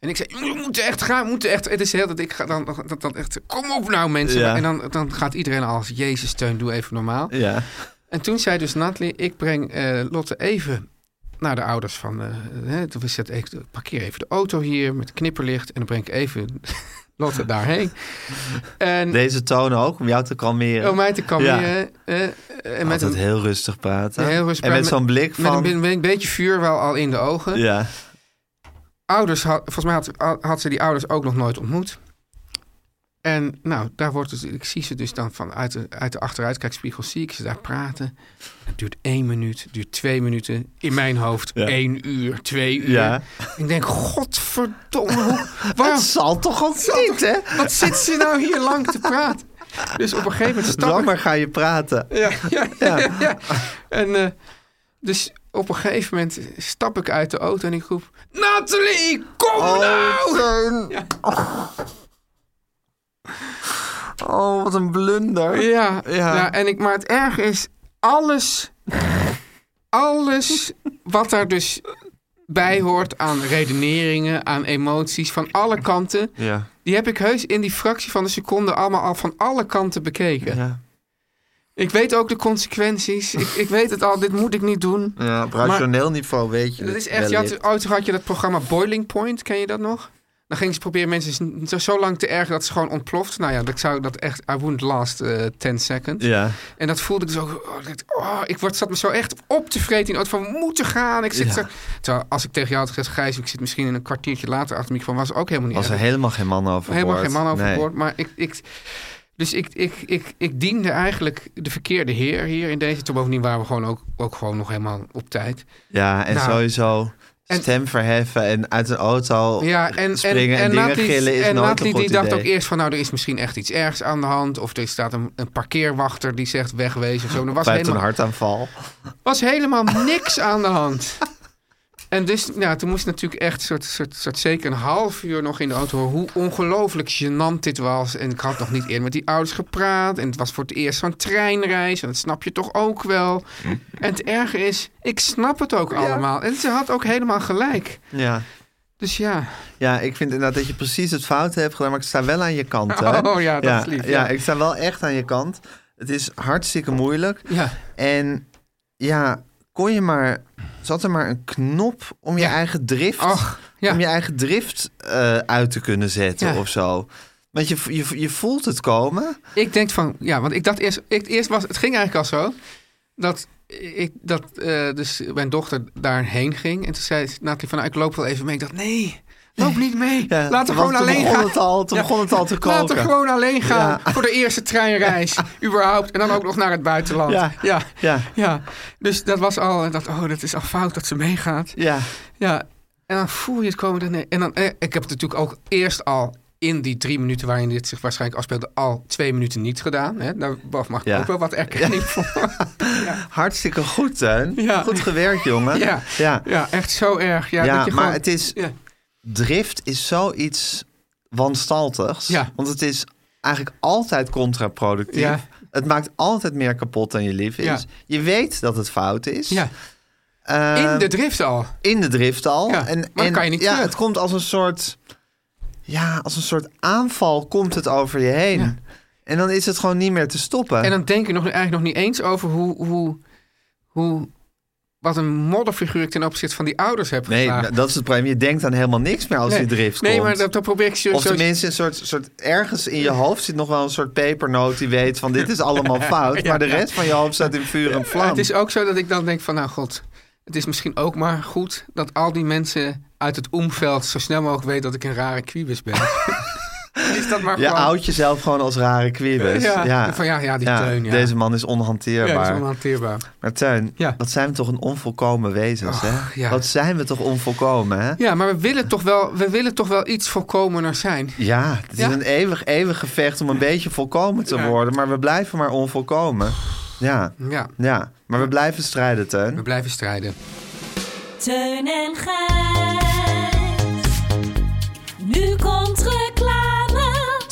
S3: En ik zei, we moeten echt gaan, we moeten echt. Het is heel dat ik ga dan, dat, dat echt, kom op nou mensen.
S4: Ja.
S3: En dan, dan gaat iedereen als, Jezus steun, doe even normaal.
S4: ja.
S3: En toen zei dus Natalie, ik breng eh, Lotte even naar de ouders van... eh hè, we zetten even, parkeer even de auto hier met knipperlicht... en dan breng ik even Lotte daarheen. En
S4: Deze toon ook, om jou te kalmeren.
S3: om mij te kalmeren... eh, en met een,
S4: heel rustig praten.
S3: Heel rustig
S4: en met zo'n blik
S3: met,
S4: van...
S3: een, be- een beetje vuur wel al in de ogen.
S4: ja,
S3: Ouders, had, volgens mij had, had ze die ouders ook nog nooit ontmoet. En nou, daar wordt dus, ik zie ze dus dan van uit de, uit de achteruitkijkspiegel, zie ik ze daar praten. Het duurt één minuut, het duurt twee minuten. In mijn hoofd
S4: Ja.
S3: één uur, twee uur.
S4: Ja.
S3: Ik denk, godverdomme, hoe, *laughs* waarom,
S4: het zal toch niet, hè?
S3: wat zit ze nou hier lang te praten? Dus op een gegeven moment stap ik...
S4: Langer ga je praten.
S3: Ja, ja,
S4: Ja.
S3: ja. En eh, dus op een gegeven moment stap ik uit de auto en ik roep... Nathalie, kom
S4: Oh,
S3: nou! *laughs*
S4: Oh, wat een blunder.
S3: Ja,
S4: Ja.
S3: ja. en ik, maar het erge is, alles, alles wat daar dus bij hoort aan redeneringen, aan emoties van alle kanten,
S4: Ja,
S3: die heb ik heus in die fractie van een seconde allemaal al van alle kanten bekeken.
S4: ja.
S3: Ik weet ook de consequenties. Ik, ik weet het al, dit moet ik niet doen.
S4: ja op rationeel niveau weet je
S3: Dat is echt, je had, ooit had je dat programma Boiling Point, ken je dat nog? Dan gingen ze proberen mensen zo, zo lang te ergeren dat ze gewoon ontploft. Nou ja, dat zou dat echt, I wouldn't last eh 10 seconds.
S4: Ja,
S3: En dat voelde ik zo, oh, ik oh, ik word, zat me zo echt op te vreten in van, we moeten gaan. Ik zit
S4: Ja.
S3: zo, terwijl als ik tegen jou had gezegd, Gijs, ik zit misschien in een kwartiertje later achter de microfoon, was ook helemaal niet
S4: was er
S3: erg.
S4: helemaal geen man over
S3: Helemaal geen man
S4: Nee.
S3: overboord. Maar ik, ik, dus ik, ik, ik, ik diende eigenlijk de verkeerde heer hier in deze. Toen bovendien waren we gewoon ook, ook gewoon nog helemaal op tijd.
S4: Ja, en
S3: Nou,
S4: sowieso
S3: en-
S4: stem verheffen en uit een auto
S3: Ja, en, en,
S4: springen en,
S3: en
S4: dingen
S3: Nathalie-
S4: gillen is
S3: en
S4: nooit
S3: Nathalie
S4: een goed
S3: die dacht ook eerst van, nou, er is misschien echt iets ergs aan de hand. Of er staat een, een parkeerwachter die zegt wegwezen of zo. Er was
S4: Buiten een
S3: helemaal,
S4: hartaanval.
S3: was helemaal niks aan de hand. En dus, nou, toen moest natuurlijk echt soort, soort, soort zeker een half uur nog in de auto horen hoe ongelooflijk gênant dit was. En ik had nog niet eerder met die ouders gepraat. En het was voor het eerst zo'n treinreis. En dat snap je toch ook wel. En het erge is, ik snap het ook allemaal. En ze had ook helemaal gelijk.
S4: Ja.
S3: Dus ja.
S4: Ja, ik vind inderdaad dat je precies het fout hebt gedaan, maar ik sta wel aan je kant. Hè?
S3: Oh ja, dat is lief, ja.
S4: Ja, ik sta wel echt aan je kant. Het is hartstikke moeilijk.
S3: Ja.
S4: En ja, kon je maar... Zat er maar een knop om je eigen drift...
S3: Ach, ja.
S4: om je eigen drift eh, uit te kunnen zetten
S3: Ja.
S4: of zo. Want je, je, je voelt het komen.
S3: Ik denk van, ja, want ik dacht eerst, ik, eerst was, het ging eigenlijk al zo, dat, ik, dat eh, dus mijn dochter daarheen ging. En toen zei Nathalie van, nou, ik loop wel even mee. Ik dacht, nee, loop niet mee.
S4: Ja,
S3: Laat
S4: want
S3: gewoon alleen gaan.
S4: Het al, toen begon het al te
S3: Laat
S4: koken.
S3: haar gewoon alleen gaan
S4: Ja.
S3: voor de eerste treinreis, *laughs* überhaupt. En dan ook nog naar het buitenland.
S4: Ja.
S3: ja.
S4: Ja.
S3: Dus dat was al, dacht, oh, dat is al fout dat ze meegaat.
S4: ja.
S3: Ja, en dan voel je het komen. En dan, eh, ik heb het natuurlijk ook eerst al in die drie minuten waarin dit zich waarschijnlijk afspeelde, al twee minuten niet gedaan. Hè? Daar mag ik ook wel wat erkenning voor. *laughs*
S4: Hartstikke goed.
S3: Ja.
S4: Goed gewerkt, jongen.
S3: Ja.
S4: ja.
S3: Ja, echt zo erg. Ja,
S4: Ja,
S3: dat je
S4: maar
S3: gewoon,
S4: het is... Drift is zoiets wanstaltigs.
S3: Ja.
S4: Want het is eigenlijk altijd contraproductief.
S3: Ja.
S4: Het maakt altijd meer kapot dan je lief is.
S3: Ja.
S4: Je weet dat het fout is.
S3: Ja,
S4: Ehm,
S3: in de drift al.
S4: in de drift al.
S3: Ja,
S4: en,
S3: maar
S4: en,
S3: kan je niet
S4: ja,
S3: terug.
S4: het komt als een soort... Ja, als een soort aanval komt het over je heen.
S3: Ja.
S4: En dan is het gewoon niet meer te stoppen.
S3: En dan denk je nog, eigenlijk nog niet eens over hoe, hoe, hoe, wat een modderfiguur ik ten opzichte van die ouders heb
S4: nee,
S3: geslagen.
S4: dat is het probleem. Je denkt dan helemaal niks meer als
S3: nee,
S4: die drift
S3: nee,
S4: komt.
S3: maar dat, dat probeer ik zo,
S4: Of tenminste, een soort, soort ergens in je hoofd zit nog wel een soort pepernoot die weet van dit is allemaal *laughs* fout.
S3: Ja,
S4: maar de rest van je hoofd staat in vuur en vlam.
S3: Het is ook zo dat ik dan denk van, nou god, het is misschien ook maar goed dat al die mensen uit het omveld zo snel mogelijk weten dat ik een rare kwiebus ben. *laughs* is dat maar
S4: Je
S3: gewoon...
S4: houdt jezelf gewoon als rare kwiebus.
S3: Ja, van ja, ja, die Teun, ja.
S4: Deze man is
S3: ja,
S4: onhanteerbaar.
S3: dat is onhanteerbaar.
S4: Maar Teun,
S3: Ja.
S4: wat zijn we toch een onvolkomen wezens, hè?
S3: ja.
S4: Wat zijn we toch onvolkomen, hè?
S3: Ja, maar we willen toch wel, we willen toch wel iets volkomener zijn.
S4: Ja, het is
S3: Ja?
S4: een eeuwig, eeuwig gevecht om een beetje volkomen te
S3: Ja.
S4: worden. Maar we blijven maar onvolkomen. Ja,
S3: Ja,
S4: ja. Maar we blijven strijden, Teun.
S3: we blijven strijden.
S7: Teun en Gijs. Nu komt reclame.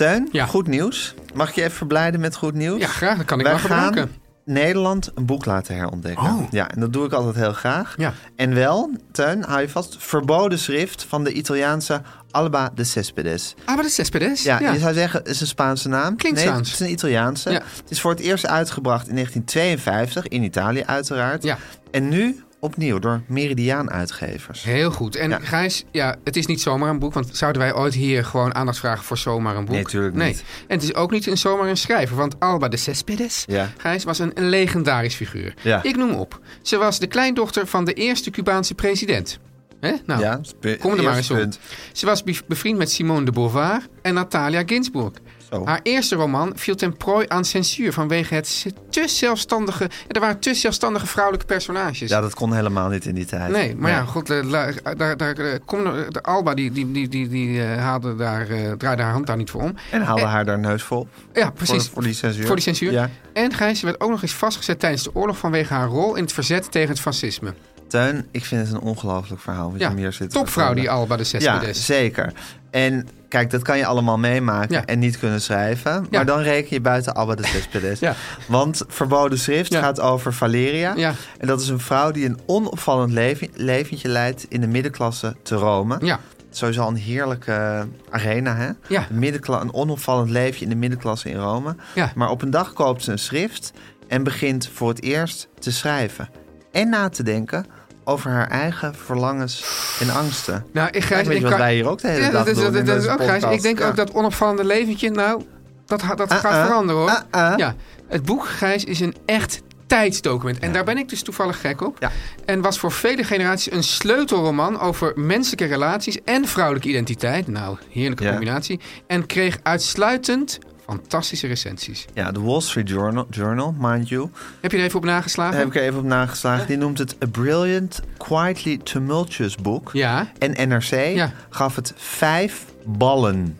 S4: Teun,
S3: Ja.
S4: goed nieuws. Mag ik je even verblijden met goed nieuws?
S3: Ja, graag. Dat kan ik
S4: Wij
S3: wel
S4: gaan
S3: gebruiken.
S4: Nederland een boek laten herontdekken.
S3: Oh.
S4: Ja, en dat doe ik altijd heel graag.
S3: Ja.
S4: En wel, Teun, hou je vast, verboden schrift van de Italiaanse Alba de Cespedes.
S3: Maar de Cespedes?
S4: Ja, je zou zeggen, het is een Spaanse naam.
S3: Klinkt
S4: nee,
S3: Spaans.
S4: het is een Italiaanse.
S3: Ja.
S4: Het is voor het eerst uitgebracht in 1952, in Italië uiteraard.
S3: Ja.
S4: En nu opnieuw door Meridiaan uitgevers.
S3: Heel goed. En
S4: Ja.
S3: Gijs, ja, het is niet zomaar een boek. Want zouden wij ooit hier gewoon aandacht vragen voor zomaar een boek?
S4: Nee, tuurlijk
S3: nee.
S4: niet.
S3: En het is ook niet een zomaar een schrijver. Want Alba de Cespedes,
S4: Ja.
S3: Gijs, was een, een legendarisch figuur.
S4: Ja.
S3: Ik noem op. Ze was de kleindochter van de eerste Cubaanse president. Hè? Nou,
S4: ja,
S3: kom er maar eens op.
S4: punt.
S3: Ze was be- bevriend met Simone de Beauvoir en Natalia Ginsburg.
S4: Zo.
S3: Haar eerste roman viel ten prooi aan censuur vanwege het te zelfstandige... Er waren te zelfstandige vrouwelijke personages.
S4: Ja, dat kon helemaal niet in die tijd.
S3: Nee, maar ja, goed, eh, la- daar, daar, eh, kom, de Alba die, die, die, die, die eh, haalde daar, eh, draaide haar hand daar niet voor om.
S4: En haalde
S3: En-
S4: haar daar neus op.
S3: Ja, precies.
S4: Voor, voor die censuur.
S3: Voor die censuur.
S4: Ja.
S3: En Gijs werd ook nog eens vastgezet tijdens de oorlog vanwege haar rol in het verzet tegen het fascisme.
S4: Teun, ik vind het een ongelooflijk verhaal. Wat
S3: Ja,
S4: je me hier zit
S3: topvrouw die
S4: vertellen.
S3: Alba de
S4: Ja,
S3: Cespedes.
S4: zeker. En kijk, dat kan je allemaal meemaken
S3: Ja.
S4: en niet kunnen schrijven.
S3: Ja.
S4: Maar dan reken je buiten Alba de Cespedes. *laughs*
S3: Ja.
S4: Want verboden schrift
S3: Ja.
S4: gaat over Valeria.
S3: Ja.
S4: En dat is een vrouw die een onopvallend leven, leventje leidt in de middenklasse te Rome.
S3: Ja,
S4: Sowieso een heerlijke arena, hè?
S3: Ja.
S4: Een, middenkla- een onopvallend leven in de middenklasse in Rome.
S3: Ja.
S4: Maar op een dag koopt ze een schrift en begint voor het eerst te schrijven. En na te denken over haar eigen verlangens en angsten.
S3: nou, ik, Gijs, ik
S4: wat
S3: kan-
S4: wij hier ook de hele
S3: ja,
S4: dag
S3: dat is,
S4: doen
S3: dat,
S4: in
S3: dat is ook Gijs.
S4: podcast.
S3: Ik denk
S4: Ja.
S3: ook dat onopvallende leventje, nou, dat, dat gaat
S4: ah.
S3: veranderen hoor.
S4: Ah.
S3: Ja, het boek Gijs is een echt tijdsdocument. En daar ben ik dus toevallig gek op.
S4: Ja.
S3: En was voor vele generaties een sleutelroman over menselijke relaties en vrouwelijke identiteit. Nou, heerlijke
S4: Ja.
S3: combinatie. En kreeg uitsluitend fantastische recensies.
S4: Ja, de Wall Street Journal, Journal mind you.
S3: Heb je er even op nageslagen?
S4: Daar heb ik er even op nageslagen. Die noemt het A Brilliant, Quietly Tumultuous Book.
S3: Ja.
S4: En NRC
S3: Ja.
S4: gaf het vijf ballen.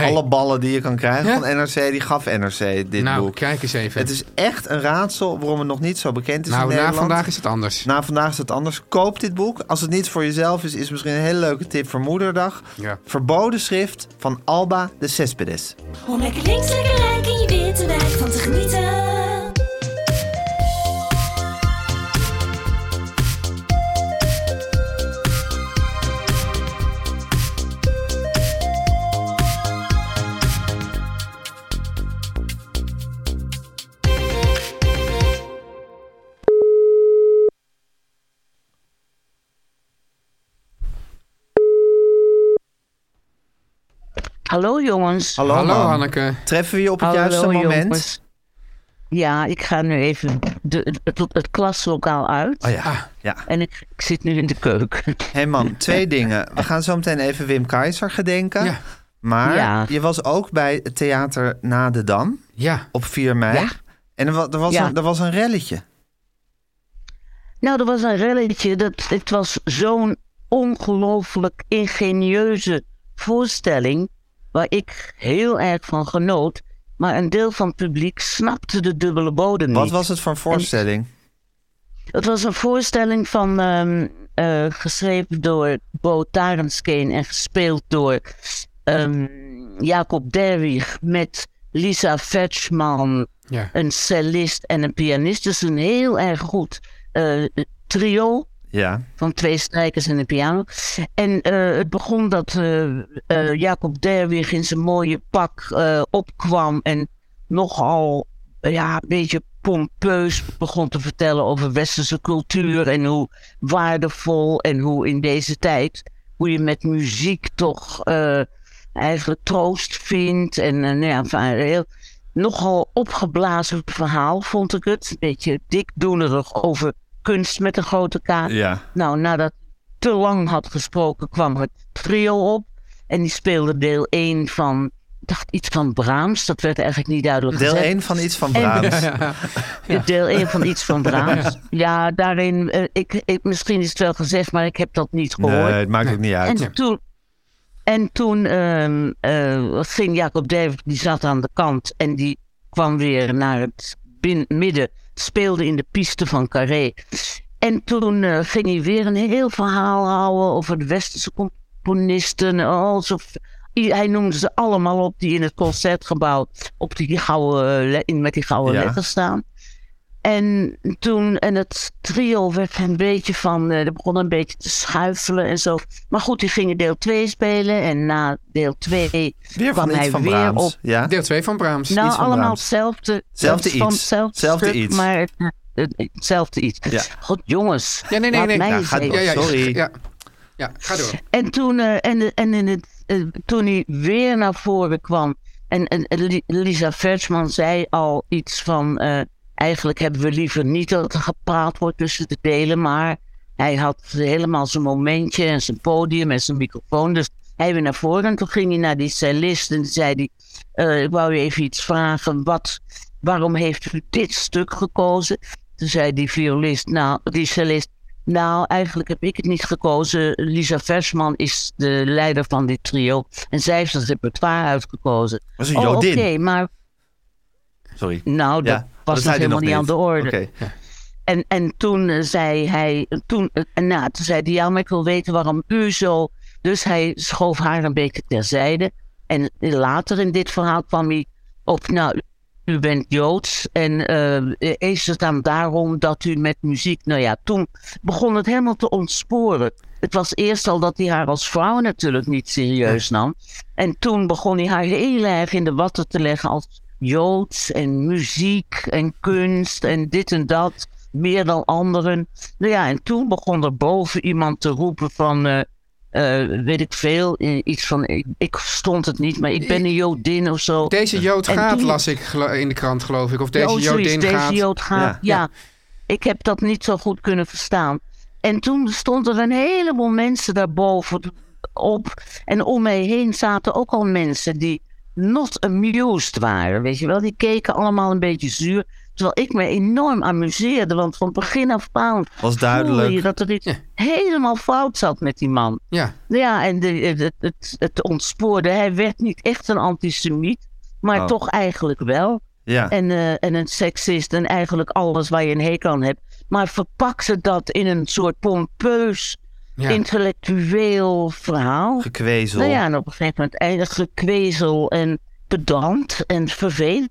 S3: Hey.
S4: Alle ballen die je kan krijgen
S3: Ja?
S4: van NRC, die gaf NRC dit
S3: nou,
S4: boek.
S3: kijk eens even.
S4: Het is echt een raadsel waarom het nog niet zo bekend is in
S3: nou, na
S4: Nederland.
S3: vandaag is het anders.
S4: Na vandaag is het anders. Koop dit boek. Als het niet voor jezelf is, is het misschien een hele leuke tip voor Moederdag.
S3: Ja.
S4: Verboden schrift van Alba de Cespedes.
S7: Om lekker links, lekker rijk in je witte wijk van te genieten.
S8: Hallo jongens.
S4: Hallo,
S3: Hallo. Hanneke.
S4: Treffen we je op het
S8: Hallo,
S4: juiste moment?
S8: jongens. Ja, ik ga nu even de, het, het klaslokaal uit.
S4: Oh ja. ja.
S8: En ik, ik zit nu in de keuken.
S4: Hé man, twee dingen. We gaan zo meteen even Wim Keizer gedenken.
S3: Ja.
S4: Maar
S8: Ja.
S4: je was ook bij het theater Na de Dam
S3: Ja.
S4: op 4 mei.
S8: Ja.
S4: En er was, er, was
S8: Ja.
S4: een, er was een relletje.
S8: Nou, er was een relletje. Dat, het was zo'n ongelooflijk ingenieuze voorstelling. Waar ik heel erg van genoot. Maar een deel van het publiek snapte de dubbele bodem niet.
S4: Wat was het voor een voorstelling?
S8: Het was een voorstelling van, ehm, eh, geschreven door Bo Tarenskeen en gespeeld door ehm, Jacob Derwig met Lisa Vetschman,
S3: Ja.
S8: een cellist en een pianist. Dus een heel erg goed eh, trio
S4: Ja.
S8: van twee strijkers en een piano. En eh, het begon dat eh, eh, Jacob Derwig in zijn mooie pak opkwam en nogal ja, een beetje pompeus begon te vertellen over westerse cultuur en hoe waardevol en hoe in deze tijd, hoe je met muziek toch eigenlijk troost vindt. En nou ja, enfin, heel, nogal opgeblazen verhaal vond ik het. Een beetje dikdoenerig over kunst met een grote K.
S4: Ja.
S8: Nou, nadat hij te lang had gesproken, kwam het trio op. En die speelde deel 1 van, ik dacht iets van Brahms. Dat werd eigenlijk niet duidelijk
S4: Deel
S8: gezegd.
S4: 1 van iets van
S8: En-
S4: Brahms.
S8: Deel 1 van iets van Brahms. Ja, daarin, eh, ik, ik, misschien is het wel gezegd, maar ik heb dat niet gehoord.
S4: Nee, het maakt ook niet uit.
S8: En toen, en toen ehm, eh, ging Jacob David, die zat aan de kant en die kwam weer naar het bin- midden, speelde in de piste van Carré. En toen eh, ging hij weer een heel verhaal houden over de westerse componisten. Alsof, hij noemde ze allemaal op die in het concertgebouw op die gouden, in- met die gouden
S4: Ja.
S8: letters staan. En toen, en het trio werd een beetje van, eh er begon een beetje te schuifelen en zo. Maar goed, die gingen deel 2 spelen en na deel 2
S4: Weer
S8: kwam
S4: van
S8: hij
S4: iets van
S8: weer
S4: Brahms.
S8: op.
S4: Ja.
S3: Deel 2 van Brahms.
S8: Nou,
S4: iets van
S8: allemaal
S4: Brahms.
S8: hetzelfde.
S4: Zelfde
S8: het is van
S4: iets.
S8: hetzelfde
S4: Zelfde
S8: stuk,
S4: iets.
S8: Maar het, het- hetzelfde iets.
S4: Ja.
S8: God, jongens.
S3: Ja, nee, nee, nee.
S4: ga door.
S3: Ja, ja,
S4: Sorry.
S3: Ja. ja, ga door.
S8: En toen, eh, en, en in het, eh, toen hij weer naar voren kwam. En, en Li- Lisa Versman zei al iets van. eh, eigenlijk hebben we liever niet dat er gepraat wordt tussen de delen. Maar hij had helemaal zijn momentje en zijn podium en zijn microfoon. Dus hij weer naar voren. En toen ging hij naar die cellist en zei hij. eh, ik wou u even iets vragen. Wat, waarom heeft u dit stuk gekozen? Toen zei die violist, nou, die cellist. Nou, eigenlijk heb ik het niet gekozen. Lisa Versman is de leider van dit trio. En zij heeft het repertoire uitgekozen.
S4: Was een
S8: Oh, Oké, maar
S4: Sorry.
S8: nou, dat
S4: Ja,
S8: was
S4: dat
S8: nog helemaal niet aan de orde. En, en toen zei hij, toen, en nou, toen zei hij, ja, maar ik wil weten waarom u zo. Dus hij schoof haar een beetje terzijde. En later in dit verhaal kwam hij op, nou, u bent Joods. En eh, is het dan daarom dat u met muziek, nou ja, toen begon het helemaal te ontsporen. Het was eerst al dat hij haar als vrouw natuurlijk niet serieus nam. En toen begon hij haar heel erg in de watten te leggen als Joods en muziek en kunst en dit en dat. Meer dan anderen. Nou ja, en toen begon er boven iemand te roepen van, eh, eh, weet ik veel, eh, iets van, ik, ik stond het niet, maar ik ben een Jodin of zo.
S3: Deze Jood
S8: En
S3: gaat,
S8: toen-
S3: las ik in de krant, geloof ik. Of deze
S8: Oh, zoiets,
S3: Jodin
S8: deze
S3: gaat.
S8: Jood gaat.
S4: Ja.
S8: Ja. ik heb dat niet zo goed kunnen verstaan. En toen stond er een heleboel mensen daarboven op. En om mij heen zaten ook al mensen die not amused waren. Weet je wel, die keken allemaal een beetje zuur. Terwijl ik me enorm amuseerde, want van begin af aan
S4: Was duidelijk.
S8: voelde je dat er iets helemaal fout zat met die man.
S3: Ja.
S8: Ja, en de, het, het, het ontspoorde. Hij werd niet echt een antisemiet, maar
S4: Oh.
S8: toch eigenlijk wel.
S4: Ja.
S8: En, eh, en een seksist en eigenlijk alles waar je een hekel aan hebt. Maar verpakte dat in een soort pompeus,
S3: Ja.
S8: intellectueel verhaal.
S4: Gekwezel.
S8: Nou ja, en op een gegeven moment eindig gekwezel en pedant en vervelend.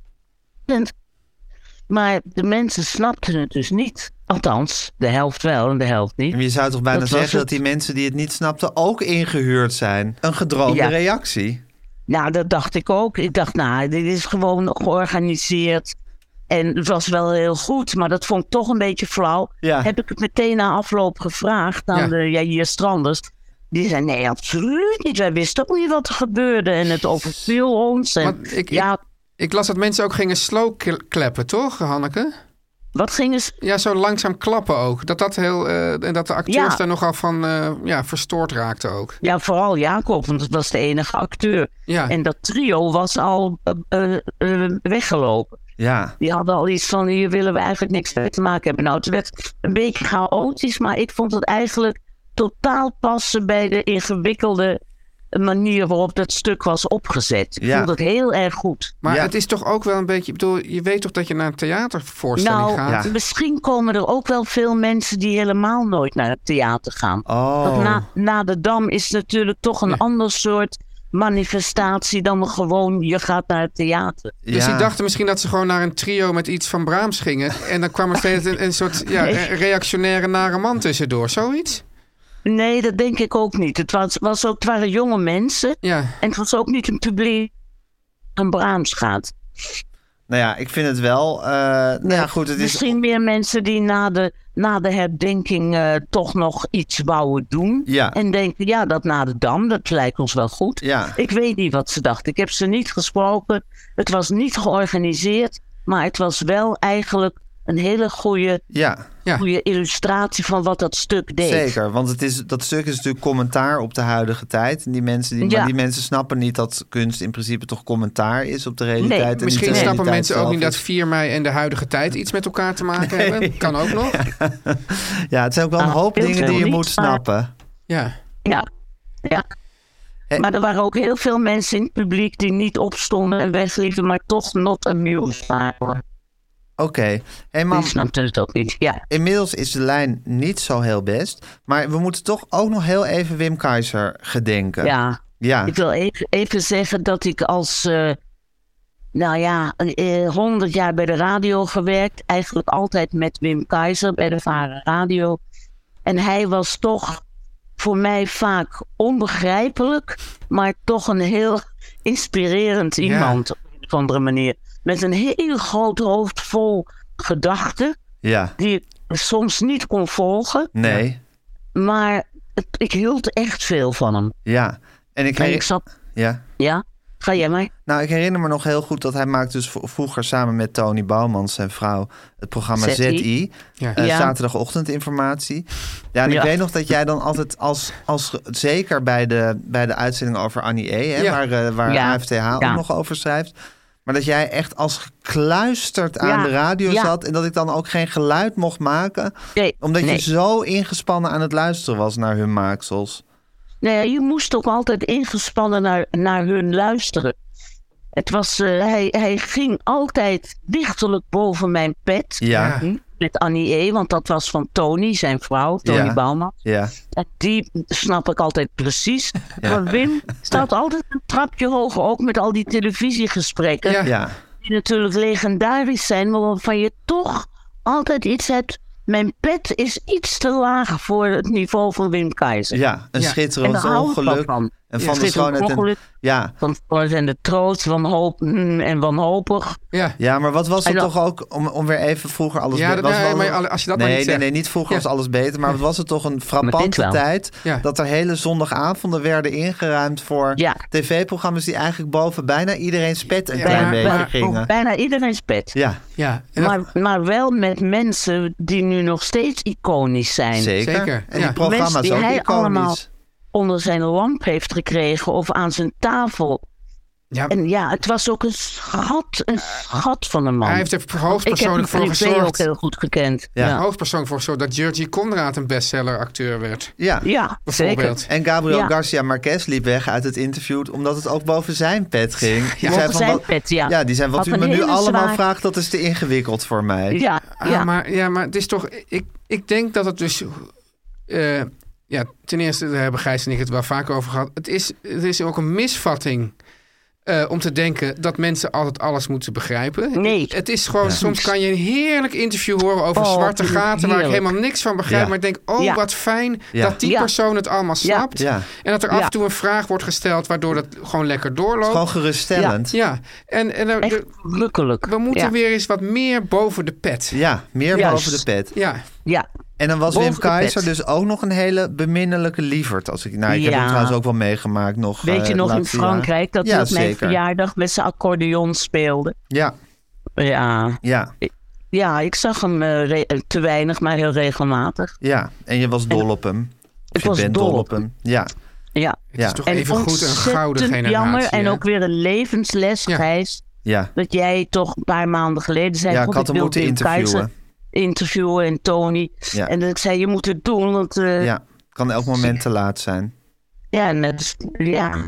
S8: Maar de mensen snapten het dus niet. Althans, de helft wel en de helft niet.
S4: Je zou toch bijna
S8: Dat
S4: zeggen dat die mensen die het niet snapten ook ingehuurd zijn. Een gedroomde
S8: Ja.
S4: reactie.
S8: Nou, dat dacht ik ook. Ik dacht, nou, dit is gewoon georganiseerd. En het was wel heel goed, maar dat vond ik toch een beetje flauw.
S4: Ja.
S8: Heb ik het meteen na afloop gevraagd aan
S3: Ja.
S8: de ja, hier Stranders. Die zei, nee, absoluut niet. Wij wisten ook niet wat er gebeurde. En het overviel ons. En,
S3: ik,
S8: ja,
S3: ik, ik las dat mensen ook gingen slow kl- klappen, toch, Hanneke?
S8: Wat gingen ze...
S3: Ja, zo langzaam klappen ook. Dat dat heel, eh, en dat de acteurs
S8: Ja.
S3: daar nogal van eh, ja, verstoord raakten ook.
S8: Ja, vooral Jacob, want het was de enige acteur.
S3: Ja.
S8: En dat trio was al eh, eh, eh, weggelopen.
S4: Ja.
S8: Die hadden al iets van, hier willen we eigenlijk niks mee te maken hebben. Nou, het werd een beetje chaotisch, maar ik vond het eigenlijk totaal passen bij de ingewikkelde manier waarop dat stuk was opgezet. Ik
S4: Ja.
S8: vond het heel erg goed.
S3: Maar
S4: Ja.
S3: het is toch ook wel een beetje... Ik bedoel, je weet toch dat je naar een theatervoorstelling
S8: Nou,
S3: gaat?
S4: Ja.
S8: misschien komen er ook wel veel mensen die helemaal nooit naar het theater gaan.
S4: Oh.
S8: Want na, na de Dam is natuurlijk toch een ander soort manifestatie dan gewoon je gaat naar het theater.
S3: Dus die dachten misschien dat ze gewoon naar een trio met iets van Brahms gingen. En dan kwam er steeds een, een soort ja,
S8: Nee.
S3: re- reactionaire nare man tussendoor. Zoiets?
S8: Nee, dat denk ik ook niet. Het, was, was ook, het waren jonge mensen.
S3: Ja.
S8: En het was ook niet een publiek aan Brahms gaat.
S4: Nou ja, ik vind het wel. eh, nou ja, goed. Het is,
S8: Misschien meer mensen die na de, na de herdenking eh, toch nog iets wouden doen.
S4: Ja.
S8: En denken, ja, dat na de Dam, dat lijkt ons wel goed.
S4: Ja.
S8: Ik weet niet wat ze dachten. Ik heb ze niet gesproken. Het was niet georganiseerd. Maar het was wel eigenlijk een hele goede,
S4: ja,
S3: Ja.
S8: goede illustratie van wat dat stuk deed.
S4: zeker. Want het is, dat stuk is natuurlijk commentaar op de huidige tijd. En die mensen, die,
S8: Ja.
S4: maar die mensen snappen niet dat kunst in principe toch commentaar is op de realiteit.
S8: Nee,
S4: en niet
S3: Misschien
S4: de
S3: snappen mensen ook niet dat
S4: is.
S3: 4 mei en de huidige tijd iets met elkaar te maken hebben. Kan ook nog. *laughs*
S4: Ja, het zijn ook wel een
S8: Ah,
S4: hoop dingen die je
S8: niet,
S4: moet
S8: maar-
S4: snappen.
S3: Ja.
S8: Ja, ja.
S4: En-
S8: Maar er waren ook heel veel mensen in het publiek die niet opstonden en wegliepen, maar toch not amused waren.
S4: Oké. Hey, mam,
S8: Die snapten het ook niet. Ja,
S4: inmiddels is de lijn niet zo heel best. Maar we moeten toch ook nog heel even Wim Keizer gedenken.
S8: ja.
S4: Ja.
S8: Ik wil even, even zeggen dat ik als, eh, nou ja, eh, 100 jaar bij de radio gewerkt. Eigenlijk altijd met Wim Keizer bij de Varen Radio. En hij was toch voor mij vaak onbegrijpelijk, maar toch een heel *laughs* inspirerend
S3: Ja.
S8: iemand op een of andere manier. Met een heel groot hoofd vol gedachten,
S4: Ja.
S8: die ik soms niet kon volgen.
S4: Nee.
S8: Maar het- ik hield echt veel van hem.
S4: Ja. En ik,
S8: En
S4: heri-
S8: ik zat,
S4: ja.
S8: ja, ga jij maar.
S4: Nou, ik herinner me nog heel goed dat hij maakte dus vroeger samen met Tony Bouwmans, zijn vrouw, het programma
S8: ZI.
S4: ZI.
S3: Ja.
S4: eh,
S8: Ja.
S4: Zaterdagochtendinformatie. Ja, en ik
S8: Ja.
S4: weet nog dat jij dan altijd als, als zeker bij de, bij de uitzending over Annie E., hè,
S3: Ja.
S4: waar, eh, waar
S8: Ja.
S4: AFTH ook nog over schrijft. Maar dat jij echt als gekluisterd aan de radio
S8: Ja.
S4: zat en dat ik dan ook geen geluid mocht maken.
S8: Nee,
S4: Omdat
S8: nee.
S4: je zo ingespannen aan het luisteren was naar hun maaksels.
S8: Nee, je moest ook altijd ingespannen naar, naar hun luisteren. Het was, eh, hij, hij ging altijd dichterlijk boven mijn pet.
S4: Ja.
S8: Met Annie E., want dat was van Tony, zijn vrouw, Tony
S4: Ja.
S8: Bouwman.
S4: Ja.
S8: En die snap ik altijd precies. *laughs* Maar Wim staat altijd een trapje hoger, ook met al die televisiegesprekken.
S3: Ja.
S4: Ja.
S8: Die natuurlijk legendarisch zijn, maar waarvan je toch altijd iets hebt. Mijn pet is iets te laag voor het niveau van Wim Keizer.
S4: Ja, een
S3: Ja.
S8: En
S4: schitterend
S8: wel
S4: ongeluk.
S8: Van.
S4: En
S8: Ja,
S4: van de schoonheid. En, ja,
S8: Van en de troost, van hoop mm, en wanhopig.
S3: Ja.
S4: Ja, maar wat was het toch ook, om, om weer even vroeger alles
S3: Ja,
S4: be-
S3: dat-
S4: was
S3: nee, maar als je dat maar
S4: nee,
S3: niet
S4: nee, nee, niet vroeger
S3: Ja.
S4: was alles beter, maar wat was het toch een frappante tijd
S3: Ja.
S4: dat er hele zondagavonden werden ingeruimd voor
S8: Ja.
S4: tv-programma's die eigenlijk boven bijna iedereen's pet een
S3: Ja,
S4: klein
S3: maar-
S4: beetje
S3: maar-
S4: gingen.
S8: Bijna iedereen's pet.
S4: Ja,
S3: Ja.
S8: Maar, maar wel met mensen die nu nog steeds iconisch zijn.
S4: zeker.
S3: Zeker,
S4: En
S3: ja.
S4: die programma's
S8: Mensen die
S4: ook
S8: hij
S4: iconisch.
S8: allemaal- Onder zijn lamp heeft gekregen of aan zijn tafel
S3: Ja.
S8: En ja, het was ook een schat, een schat van een man.
S3: Hij heeft er hoogstpersoonlijk
S8: Ik heb
S3: voor
S8: hem privé
S3: gezorgd.
S8: ook heel goed gekend.
S4: Ja.
S8: Ja,
S3: Hoofdpersoon voor gezorgd dat Georgie Conrad een bestseller-acteur werd.
S4: Ja.
S8: ja zeker.
S4: En Gabriel
S8: Ja.
S4: Garcia Marquez liep weg uit het interview omdat het ook boven zijn pet ging. Die
S8: boven zijn
S4: wat,
S8: pet, ja.
S4: die zei, wat
S8: Had
S4: u me nu allemaal
S8: zwaar-
S4: vraagt, dat is te ingewikkeld voor mij.
S8: Ja,
S3: Ah,
S8: ja.
S3: maar, ja, maar het is toch... Ik, ik denk dat het dus... eh, ja, ten eerste, daar hebben Gijs en ik het wel vaker over gehad. Het is, het is ook een misvatting eh, om te denken dat mensen altijd alles moeten begrijpen.
S8: Nee.
S3: Het is gewoon, soms kan je een heerlijk interview horen over
S8: Oh,
S3: zwarte gaten... waar ik helemaal niks van begrijp.
S4: Ja.
S3: Maar ik denk, oh,
S8: Ja.
S3: wat fijn
S4: Ja.
S3: dat die
S8: Ja.
S3: persoon het allemaal
S8: Ja.
S3: snapt.
S4: Ja.
S3: En dat er af
S8: Ja.
S3: en toe een vraag wordt gesteld... waardoor dat gewoon lekker doorloopt.
S4: Gewoon geruststellend. Ja,
S3: Ja, en, en er-
S8: Echt gelukkig.
S3: we moeten
S8: ja.
S3: weer eens wat meer boven de pet.
S4: meer
S8: Juist.
S4: boven de pet.
S3: Ja,
S8: Ja,
S4: En dan was Wim Keizer dus ook nog een hele beminnelijke lieverd. Als ik, nou, ik heb hem trouwens ook wel meegemaakt nog.
S8: weet je
S4: eh,
S8: nog in. Frankrijk dat
S4: ja,
S8: hij op mijn verjaardag met zijn accordeon speelde?
S4: Ja,
S8: Ja,
S4: ja,
S8: ja ik zag hem eh, re- te weinig, maar heel regelmatig.
S4: ja. En je was dol op hem. Of
S8: Ik
S4: je
S8: was
S4: bent
S8: dol op
S4: op hem. Ja,
S8: Ja.
S3: het
S4: Ja.
S3: is toch
S8: En
S3: even goed een gouden
S8: ontzettend
S3: generatie.
S8: jammer en ook weer een levensles,
S3: Ja.
S8: Gijs.
S4: ja.
S8: Dat jij toch een paar maanden geleden zei...
S4: ja ik
S8: "God,
S4: had hem moeten interviewen.
S8: Keizer interviewen en Tony.
S4: Ja.
S8: En dat ik zei, je moet het doen, want... eh,
S4: Ja, kan elk moment te laat zijn.
S8: Ja, is, ja.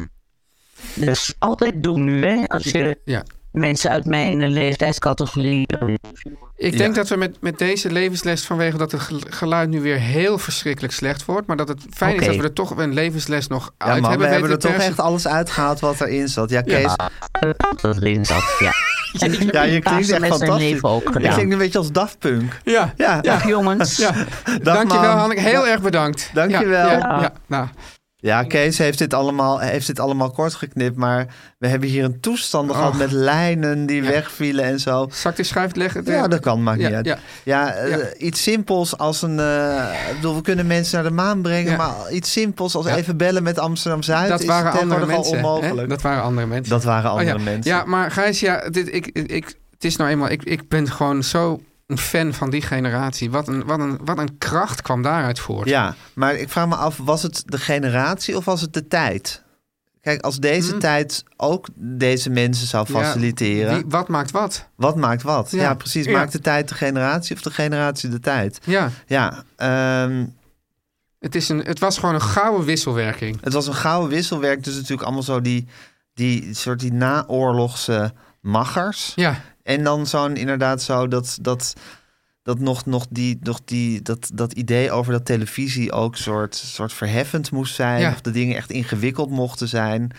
S8: Is altijd doen nu, hè. Als je
S3: Ja.
S8: mensen uit mijn leeftijdscategorie...
S3: Ik denk dat we met, met deze levensles, vanwege dat het gel- geluid nu weer heel verschrikkelijk slecht wordt, maar dat het fijn is dat we er toch een levensles nog
S4: Ja,
S3: uit
S4: man,
S3: hebben.
S4: we hebben er toch echt alles uitgehaald wat erin zat. Ja, Kees,
S3: Ja.
S8: Dat erin zat, ja.
S4: Ja, je klinkt echt fantastisch.
S8: ook gedaan.
S4: klinkt een beetje als Daft Punk.
S3: Ja,
S4: Ja,
S8: Dag jongens.
S3: ja.
S4: Dag,
S3: Dankjewel,
S4: man.
S3: Hanneke. Heel erg bedankt.
S4: Dankjewel.
S3: Ja, ja, ja. Nou,
S4: Ja, Kees heeft dit, allemaal, heeft dit allemaal kort geknipt, maar we hebben hier een toestand gehad
S3: Och.
S4: met lijnen die wegvielen en zo.
S3: zal ik de schuif leggen?
S4: Ja, dat kan, maakt
S3: Ja,
S4: niet uit.
S3: ja.
S4: Ja, eh, iets simpels als een... eh, ik bedoel, we kunnen mensen naar de maan brengen, maar iets simpels als even bellen met Amsterdam-Zuid
S3: Dat
S4: is
S3: waren andere mensen. hè?
S4: onmogelijk.
S3: Dat waren andere mensen.
S4: Dat waren
S3: Oh,
S4: andere mensen.
S3: Ja, maar Gijs, ja, dit, ik, ik, het is nou eenmaal... Ik, ik ben gewoon zo een fan van die generatie. Wat een, wat een, wat een kracht kwam daaruit voort.
S4: Ja, maar ik vraag me af, was het de generatie of was het de tijd? Kijk, als deze tijd ook deze mensen zou.
S3: Ja,
S4: faciliteren,
S3: wie- wat maakt wat?
S4: wat maakt wat? Ja,
S3: Ja.
S4: precies.
S3: Ja.
S4: Maakt de tijd de generatie of de generatie de tijd?
S3: Ja,
S4: Ja, ehm,
S3: het, is een, het was gewoon een gouden wisselwerking.
S4: het was een gouden wisselwerk. Dus natuurlijk allemaal zo die, die soort die naoorlogse machers.
S3: Ja,
S4: En dan zo'n inderdaad zo dat, dat, dat nog, nog, die, nog die, dat, dat idee over dat televisie ook soort, soort verheffend moest zijn.
S3: Ja.
S4: Of de dingen echt ingewikkeld mochten zijn.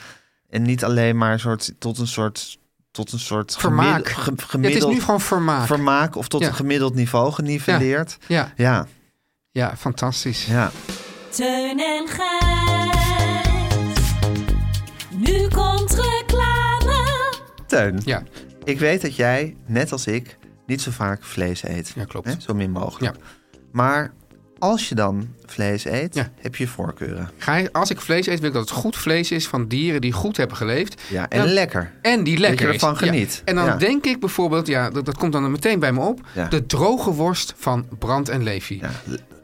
S4: En niet alleen maar soort, tot een soort, tot een soort
S3: Vermaak.
S4: gemid- ge-
S3: het is
S4: gemiddeld
S3: nu gewoon vermaak.
S4: vermaak of tot
S3: Ja.
S4: een gemiddeld niveau geniveleerd.
S3: ja,
S4: Ja,
S3: ja, fantastisch.
S4: ja.
S7: Teun en Gijs. Nu komt reclame.
S4: Teun,
S3: Ja,
S4: ik weet dat jij, net als ik, niet zo vaak vlees eet.
S3: Ja, klopt.
S4: Hè? Zo min mogelijk.
S3: Ja.
S4: Maar als je dan vlees eet,
S3: Ja.
S4: heb je voorkeuren.
S3: Ga je, als ik vlees eet, wil ik dat het goed vlees is van dieren die goed hebben geleefd.
S4: Ja, en
S3: Dan-
S4: lekker.
S3: En die lekker
S4: je ervan.
S3: Ja.
S4: geniet.
S3: En dan
S4: Ja.
S3: denk ik bijvoorbeeld, ja, dat, dat komt dan meteen bij me op, de droge worst van Brand en Levi.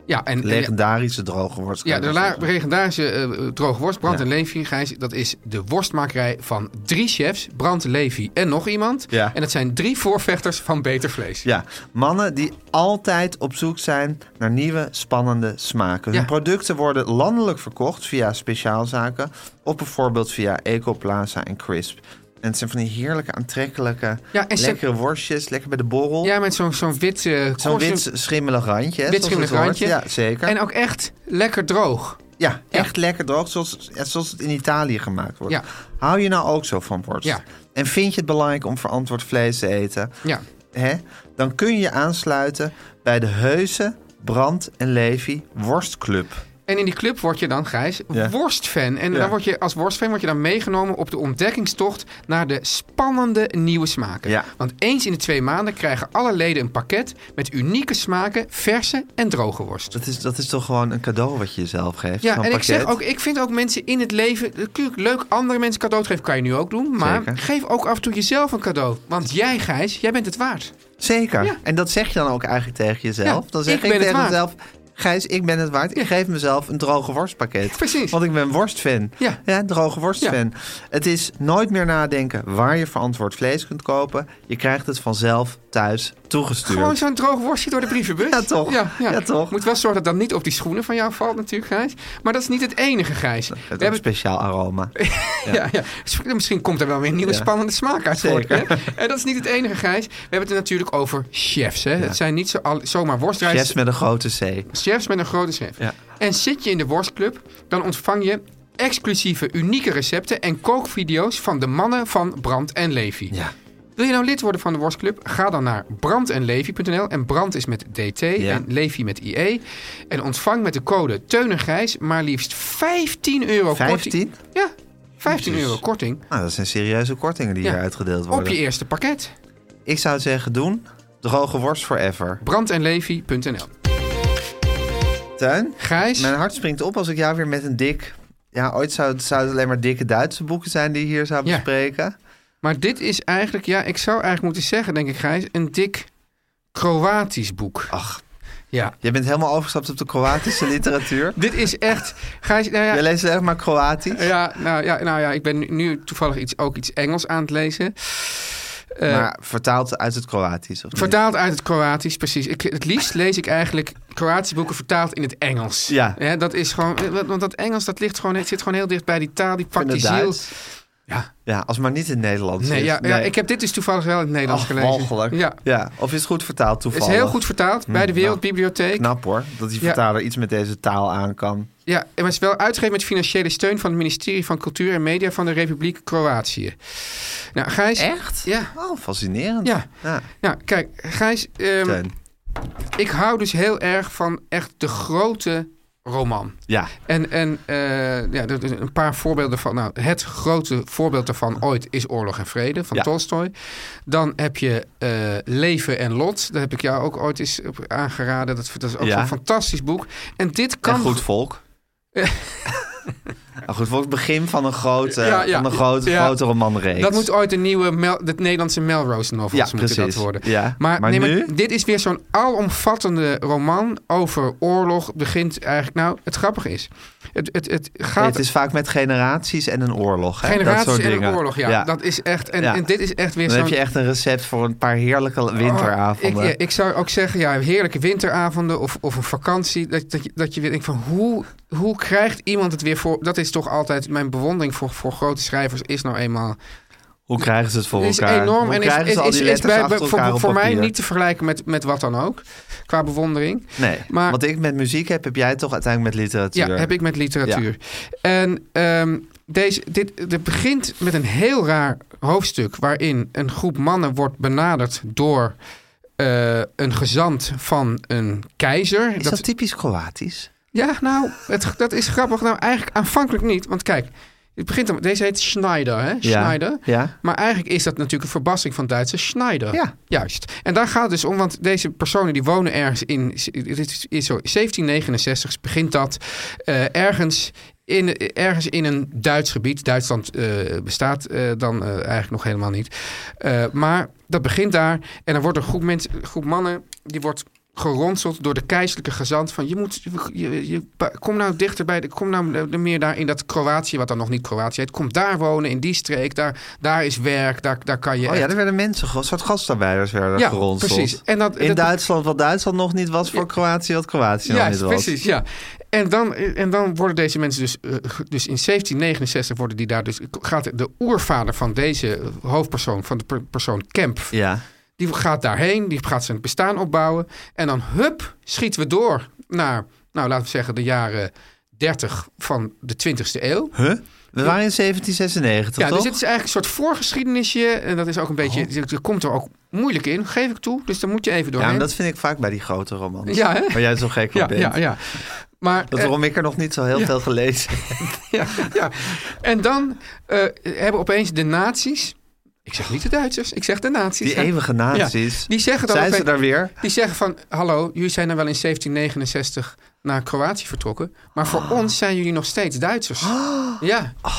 S4: Ja,
S3: en, en-
S4: legendarische droge worst.
S3: ja, de la- legendarische eh, droge worst, Brand
S4: Ja.
S3: en Levi, Gijs, dat is de worstmakerij van drie chefs, Brand, Levi en nog iemand.
S4: Ja.
S3: En dat zijn drie voorvechters van beter vlees.
S4: Ja, mannen die altijd op zoek zijn naar nieuwe, spannende smaken. Hun
S3: Ja.
S4: producten worden landelijk verkocht via speciaalzaken... of bijvoorbeeld via Ecoplaza en Crisp. En het zijn van die heerlijke, aantrekkelijke,
S3: Ja,
S4: lekkere worstjes. Lekker bij de borrel.
S3: Ja, met zo'n zo'n wit...
S4: Zo'n wit schimmelig randje. hè,
S3: wit schimmelig randje.
S4: Ja, zeker.
S3: En ook echt lekker droog.
S4: Ja, echt lekker droog, zoals, zoals het in Italië gemaakt wordt.
S3: Ja.
S4: Hou je nou ook zo van worst?
S3: Ja.
S4: En vind je het belangrijk om verantwoord vlees te eten?
S3: Ja.
S4: Hè? Dan kun je je aansluiten bij de Heuse, Brand en Levi Worstclub.
S3: En in die club word je dan, Gijs, worstfan. En dan word je als worstfan word je dan meegenomen op de ontdekkingstocht naar de spannende nieuwe smaken. Want eens in de twee maanden krijgen alle leden een pakket met unieke smaken, verse en droge worst.
S4: Dat is, dat is toch gewoon een cadeau wat je jezelf geeft?
S3: Ja, en ik zeg ook, ik vind ook mensen in het leven, leuk andere mensen cadeau geven, kan je nu ook doen. Maar
S4: Zeker.
S3: geef ook af en toe jezelf een cadeau. Want jij, Gijs, jij bent het waard.
S4: Zeker.
S3: Ja.
S4: En dat zeg je dan ook eigenlijk tegen jezelf.
S3: Ja,
S4: dan zeg
S3: ik
S4: ik, tegen mezelf... Gijs, ik ben het waard. Ik geef mezelf een droge worstpakket.
S3: Precies.
S4: Want ik ben worstfan.
S3: Ja.
S4: ja droge worstfan. Het is nooit meer nadenken waar je verantwoord vlees kunt kopen. Je krijgt het vanzelf thuis toegestuurd.
S3: Gewoon zo'n droog worstje door de brievenbus.
S4: Ja, toch?
S3: Ja, ja.
S4: Ja, toch?
S3: Moet wel zorgen dat dat niet op die schoenen van jou valt natuurlijk, Gijs. Maar dat is niet het enige, Gijs.
S4: Het
S3: We
S4: is een
S3: hebben
S4: speciaal aroma. *laughs*
S3: Ja. Ja, Misschien komt er wel weer een nieuwe spannende smaak uit voort. Hè? En dat is niet het enige, Gijs. We hebben het natuurlijk over chefs. Hè? Het zijn niet zo al, zomaar worstrijst.
S4: Chefs met een grote C.
S3: Chefs met een grote chef.
S4: Ja.
S3: En zit je in de worstclub, dan ontvang je exclusieve, unieke recepten en kookvideo's van de mannen van Brand en Levi.
S4: Ja.
S3: Wil je nou lid worden van de worstclub? Ga dan naar brandenlevi.nl. En Brand is met DT en Levi met IE. En ontvang met de code Teun en Gijs maar liefst 15 euro korting.
S4: 15?
S3: Ja, 15
S4: Jezus.
S3: euro korting
S4: Nou, dat zijn serieuze kortingen die
S3: Ja.
S4: hier uitgedeeld worden.
S3: op je eerste pakket.
S4: Ik zou zeggen doen. Droge worst forever.
S3: brandenlevi.nl
S4: Tuin?
S3: Gijs?
S4: Mijn hart springt op als ik jou weer met een dik... Ja, ooit zou het, zou het alleen maar dikke Duitse boeken zijn die je hier zou
S3: Ja.
S4: bespreken.
S3: Maar dit is eigenlijk, ja, ik zou eigenlijk moeten zeggen, denk ik, Gijs, een dik Kroatisch boek.
S4: Ach,
S3: Ja.
S4: je bent helemaal overgestapt op de Kroatische *laughs* literatuur.
S3: Dit is echt, Gijs, nou ja,
S4: Je leest echt maar Kroatisch.
S3: ja, nou, ja, nou ja, ik ben nu, nu toevallig iets, ook iets Engels aan het lezen. Eh,
S4: maar vertaald uit het Kroatisch. Of?
S3: Vertaald uit het Kroatisch, precies. Ik, het liefst lees ik eigenlijk Kroatische boeken vertaald in het Engels.
S4: Ja.
S3: dat is gewoon, want dat Engels dat ligt gewoon, het zit gewoon heel dicht bij die taal, die pakt die ziel.
S4: Duits.
S3: Ja.
S4: Ja, als het maar niet in het Nederlands
S3: Nee,
S4: is.
S3: ja, ja, ik heb dit dus toevallig wel in het Nederlands
S4: Ach,
S3: gelezen.
S4: walgelijk.
S3: Ja,
S4: Ja, of is het goed vertaald
S3: het
S4: toevallig?
S3: is heel goed vertaald bij de
S4: Hm,
S3: Wereldbibliotheek.
S4: Knap hoor, dat die
S3: Ja.
S4: vertaler iets met deze taal aan kan.
S3: Ja, en het is wel uitgegeven met financiële steun van het ministerie van Cultuur en Media van de Republiek Kroatië. Nou, Gijs.
S4: Echt?
S3: Ja.
S4: Oh, fascinerend.
S3: Ja.
S4: ja.
S3: Nou, kijk, Gijs, ehm,
S4: Teun.
S3: ik hou dus heel erg van echt de grote roman.
S4: Ja.
S3: En, en eh, ja, er- er- een paar voorbeelden van. Nou, het grote voorbeeld daarvan ooit is Oorlog en Vrede van
S4: Ja.
S3: Tolstoy. Dan heb je eh, Leven en Lot. Daar heb ik jou ook ooit eens op aangeraden. Dat, dat is ook
S4: Ja.
S3: zo'n fantastisch boek. En dit kan.
S4: En goed volk. *laughs* Nou, goed volk, het begin van een grote,
S3: Ja, ja.
S4: van een grote,
S3: Ja.
S4: grote romanreeks.
S3: Dat moet ooit een nieuwe Mel, de Nederlandse Melrose novels
S4: Ja,
S3: moeten dat worden.
S4: Ja.
S3: Maar,
S4: Maar
S3: nee, maar
S4: nu?
S3: dit is weer zo'n alomvattende roman over oorlog. Begint eigenlijk, nou, het grappige is, het, het, het gaat
S4: het is vaak met generaties en een oorlog. Hè? dat
S3: generaties
S4: soort
S3: en een oorlog. Ja, dat is echt. En, dit is echt weer
S4: Dan heb je echt een recept voor een paar heerlijke
S3: Oh,
S4: winteravonden.
S3: ik, ja, ik zou ook zeggen, ja, heerlijke winteravonden of, of een vakantie. Dat, dat, je, dat je weer denkt van hoe, hoe krijgt iemand het weer voor. Dat is toch altijd mijn bewondering voor, voor grote schrijvers, is nou eenmaal.
S4: Hoe krijgen ze het voor
S3: Het is
S4: elkaar?
S3: enorm
S4: Hoe
S3: en is, is, is, bij,
S4: achter
S3: voor,
S4: elkaar
S3: mij niet te vergelijken met, met wat dan ook. Qua bewondering.
S4: Nee,
S3: Maar-
S4: wat ik met muziek heb, heb jij toch uiteindelijk met literatuur.
S3: Ja, heb ik met literatuur. En ehm, deze, dit, dit begint met een heel raar hoofdstuk... waarin een groep mannen wordt benaderd door eh, een gezant van een keizer.
S4: Is dat, typisch Kroatisch?
S3: Ja, nou, het, dat is grappig. Nou, eigenlijk aanvankelijk niet. Want kijk, het begint deze heet Schneider, hè? Schneider.
S4: ja.
S3: Maar eigenlijk is dat natuurlijk een verbastering van Duitse Schneider.
S4: Ja.
S3: Juist. En daar gaat het dus om, want deze personen die wonen ergens in, dit is, zo 1769 begint dat, eh, ergens in, ergens in een Duits gebied. Duitsland eh, bestaat eh, dan eigenlijk nog helemaal niet. Maar dat begint daar en dan wordt een groep, mensen, groep mannen, die wordt geronseld door de keizerlijke gezant van je moet je, je, kom nou dichter bij de, kom nou meer daar in dat Kroatië wat dan nog niet Kroatië heet kom daar wonen in die streek daar, daar is werk daar, daar kan je
S4: Oh ja, er werden mensen, een soort gastarbeiders werden
S3: Ja,
S4: geronseld.
S3: precies. En dat-
S4: in
S3: dat-
S4: Duitsland, wat Duitsland nog niet was voor Kroatië, wat Kroatië nog
S3: Ja,
S4: niet was.
S3: precies, ja. En dan, en dan worden deze mensen dus, eh, dus in 1769 worden die daar dus, gaat de oervader van deze hoofdpersoon, van de per- persoon Kemp,
S4: Ja.
S3: Die gaat daarheen, die gaat zijn bestaan opbouwen. En dan, hup, schieten we door naar, nou laten we zeggen, de jaren 30 van de 20ste eeuw.
S4: Huh? We waren in 1796,
S3: Ja,
S4: toch?
S3: dus dit is eigenlijk een soort voorgeschiedenisje. En dat is ook een beetje, er komt er ook moeilijk in, geef ik toe. Dus daar moet je even
S4: ja,
S3: doorheen.
S4: maar dat vind ik vaak bij die grote romans.
S3: Ja, hè?
S4: Waar jij zo gek op
S3: ja,
S4: bent.
S3: ja, ja. Maar,
S4: Dat
S3: eh,
S4: waarom ik er nog niet zo heel
S3: ja.
S4: veel gelezen heb. *laughs*
S3: ja, ja. En dan eh, hebben opeens de nazi's... Ik zeg niet de Duitsers, ik zeg de nazi's.
S4: Die eeuwige nazi's.
S3: Ja, die zeggen dan
S4: Zijn ze daar weer?
S3: Die zeggen van, hallo, jullie zijn dan wel in 1769 naar Kroatië vertrokken. Maar voor ons zijn jullie nog steeds Duitsers. Ja. Zo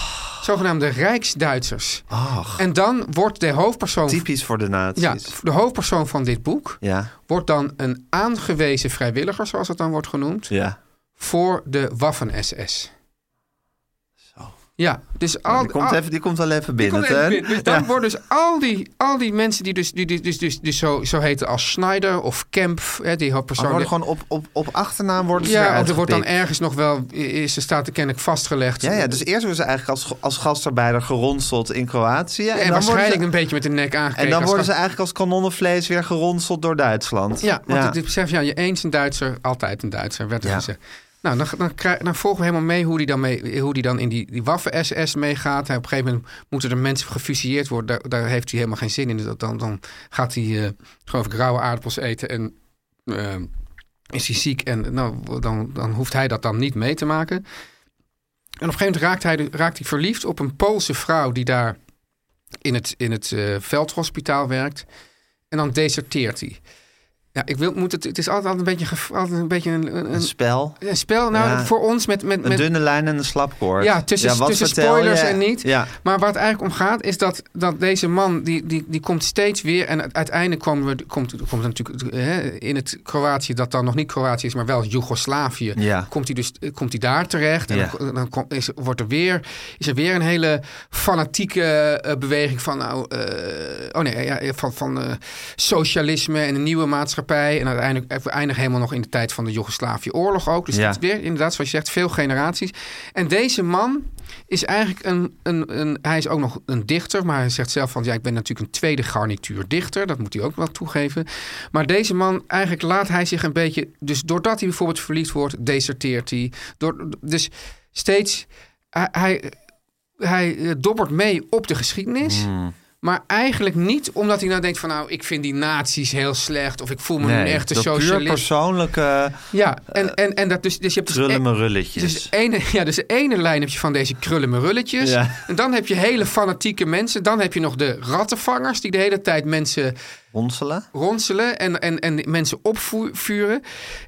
S3: zogenaamde Rijksduitsers.
S4: Ach,
S3: En dan wordt de hoofdpersoon...
S4: typisch voor de nazi's.
S3: Ja, de hoofdpersoon van dit boek
S4: ja.
S3: wordt dan een aangewezen vrijwilliger, zoals het dan wordt genoemd,
S4: ja.
S3: voor de Waffen-SS. Ja, dus al,
S4: die, komt
S3: al-
S4: even, die komt wel even binnen,
S3: even. Dus dan
S4: Ja.
S3: worden dus al die, al die mensen die dus, die, die, dus, dus, dus zo, zo heten als Schneider of Kemp, hè, die hoofdpersoon.
S4: worden gewoon op, op, op achternaam worden ze
S3: ja, er wordt dan ergens nog wel, is, er staat er kennelijk vastgelegd.
S4: Ja, ja, dus eerst worden ze eigenlijk als, als gastarbeider geronseld in Kroatië.
S3: en,
S4: dan worden
S3: waarschijnlijk
S4: ze-
S3: een beetje met de nek aangekeken.
S4: En dan worden ze eigenlijk als kanonnenvlees weer geronseld door Duitsland.
S3: Ja, want het besef, ja, je eens een Duitser, altijd een Duitser, werd er gezegd. Nou, dan, dan, dan volgen we helemaal mee hoe die dan, mee, hoe die dan in die, die Waffen-SS meegaat. Op een gegeven moment moeten er mensen gefusilleerd worden. Daar, daar heeft hij helemaal geen zin in. Dus dan, dan gaat hij, eh geloof ik, rauwe aardappels eten en eh, is hij ziek. En nou, dan, dan hoeft hij dat dan niet mee te maken. En op een gegeven moment raakt hij, raakt hij verliefd op een Poolse vrouw die daar in het, in het eh, veldhospitaal werkt. En dan deserteert hij. Ja, ik wil, moet het, het is altijd een beetje, altijd een, beetje een, een,
S4: Een spel.
S3: een spel. Nou,
S4: Ja.
S3: voor ons met... met,
S4: Een
S3: met
S4: dunne lijn en een slapkoord.
S3: ja, tussen,
S4: wat
S3: tussen spoilers
S4: je?
S3: en niet.
S4: Ja.
S3: Maar waar het eigenlijk om gaat, is dat, dat deze man, die, die, die komt steeds weer... en uiteindelijk komen we, komt, komt natuurlijk hè, in het Kroatië... dat dan nog niet Kroatië is, maar wel Joegoslavië...
S4: Ja.
S3: komt hij dus komt hij daar terecht. En
S4: Ja.
S3: dan, dan komt- is, wordt er weer, is er weer een hele fanatieke eh, beweging van... Nou, eh, oh nee, ja, van, van eh, socialisme en een nieuwe maatschappij. En uiteindelijk we eindigen helemaal nog in de tijd van de Joegoslavië-oorlog ook. Dus
S4: Ja.
S3: is weer, inderdaad, zoals je zegt, veel generaties. En deze man is eigenlijk een, een, een... Hij is ook nog een dichter, maar hij zegt zelf van... Ja, ik ben natuurlijk een tweede garnituur dichter. Dat moet hij ook wel toegeven. Maar deze man, eigenlijk laat hij zich een beetje... Dus doordat hij bijvoorbeeld verliefd wordt, deserteert hij. Door, dus steeds... Hij, hij, hij eh, dobbert mee op de geschiedenis...
S4: Hmm.
S3: Maar eigenlijk niet omdat hij nou denkt van... nou, ik vind die nazi's heel slecht... of ik voel me nu een
S4: Nee,
S3: echte
S4: dat puur
S3: socialist.
S4: persoonlijke
S3: Ja, en, en, en dat dus, dus je hebt dus...
S4: krullen
S3: e-
S4: rulletjes.
S3: dus de, ene, *laughs* ja, dus de ene lijn heb je van deze krullenmerulletjes.
S4: Ja.
S3: En dan heb je hele fanatieke mensen. Dan heb je nog de rattenvangers... die de hele tijd mensen
S4: Ronselen.
S3: ronselen... en, en, en mensen opvuren.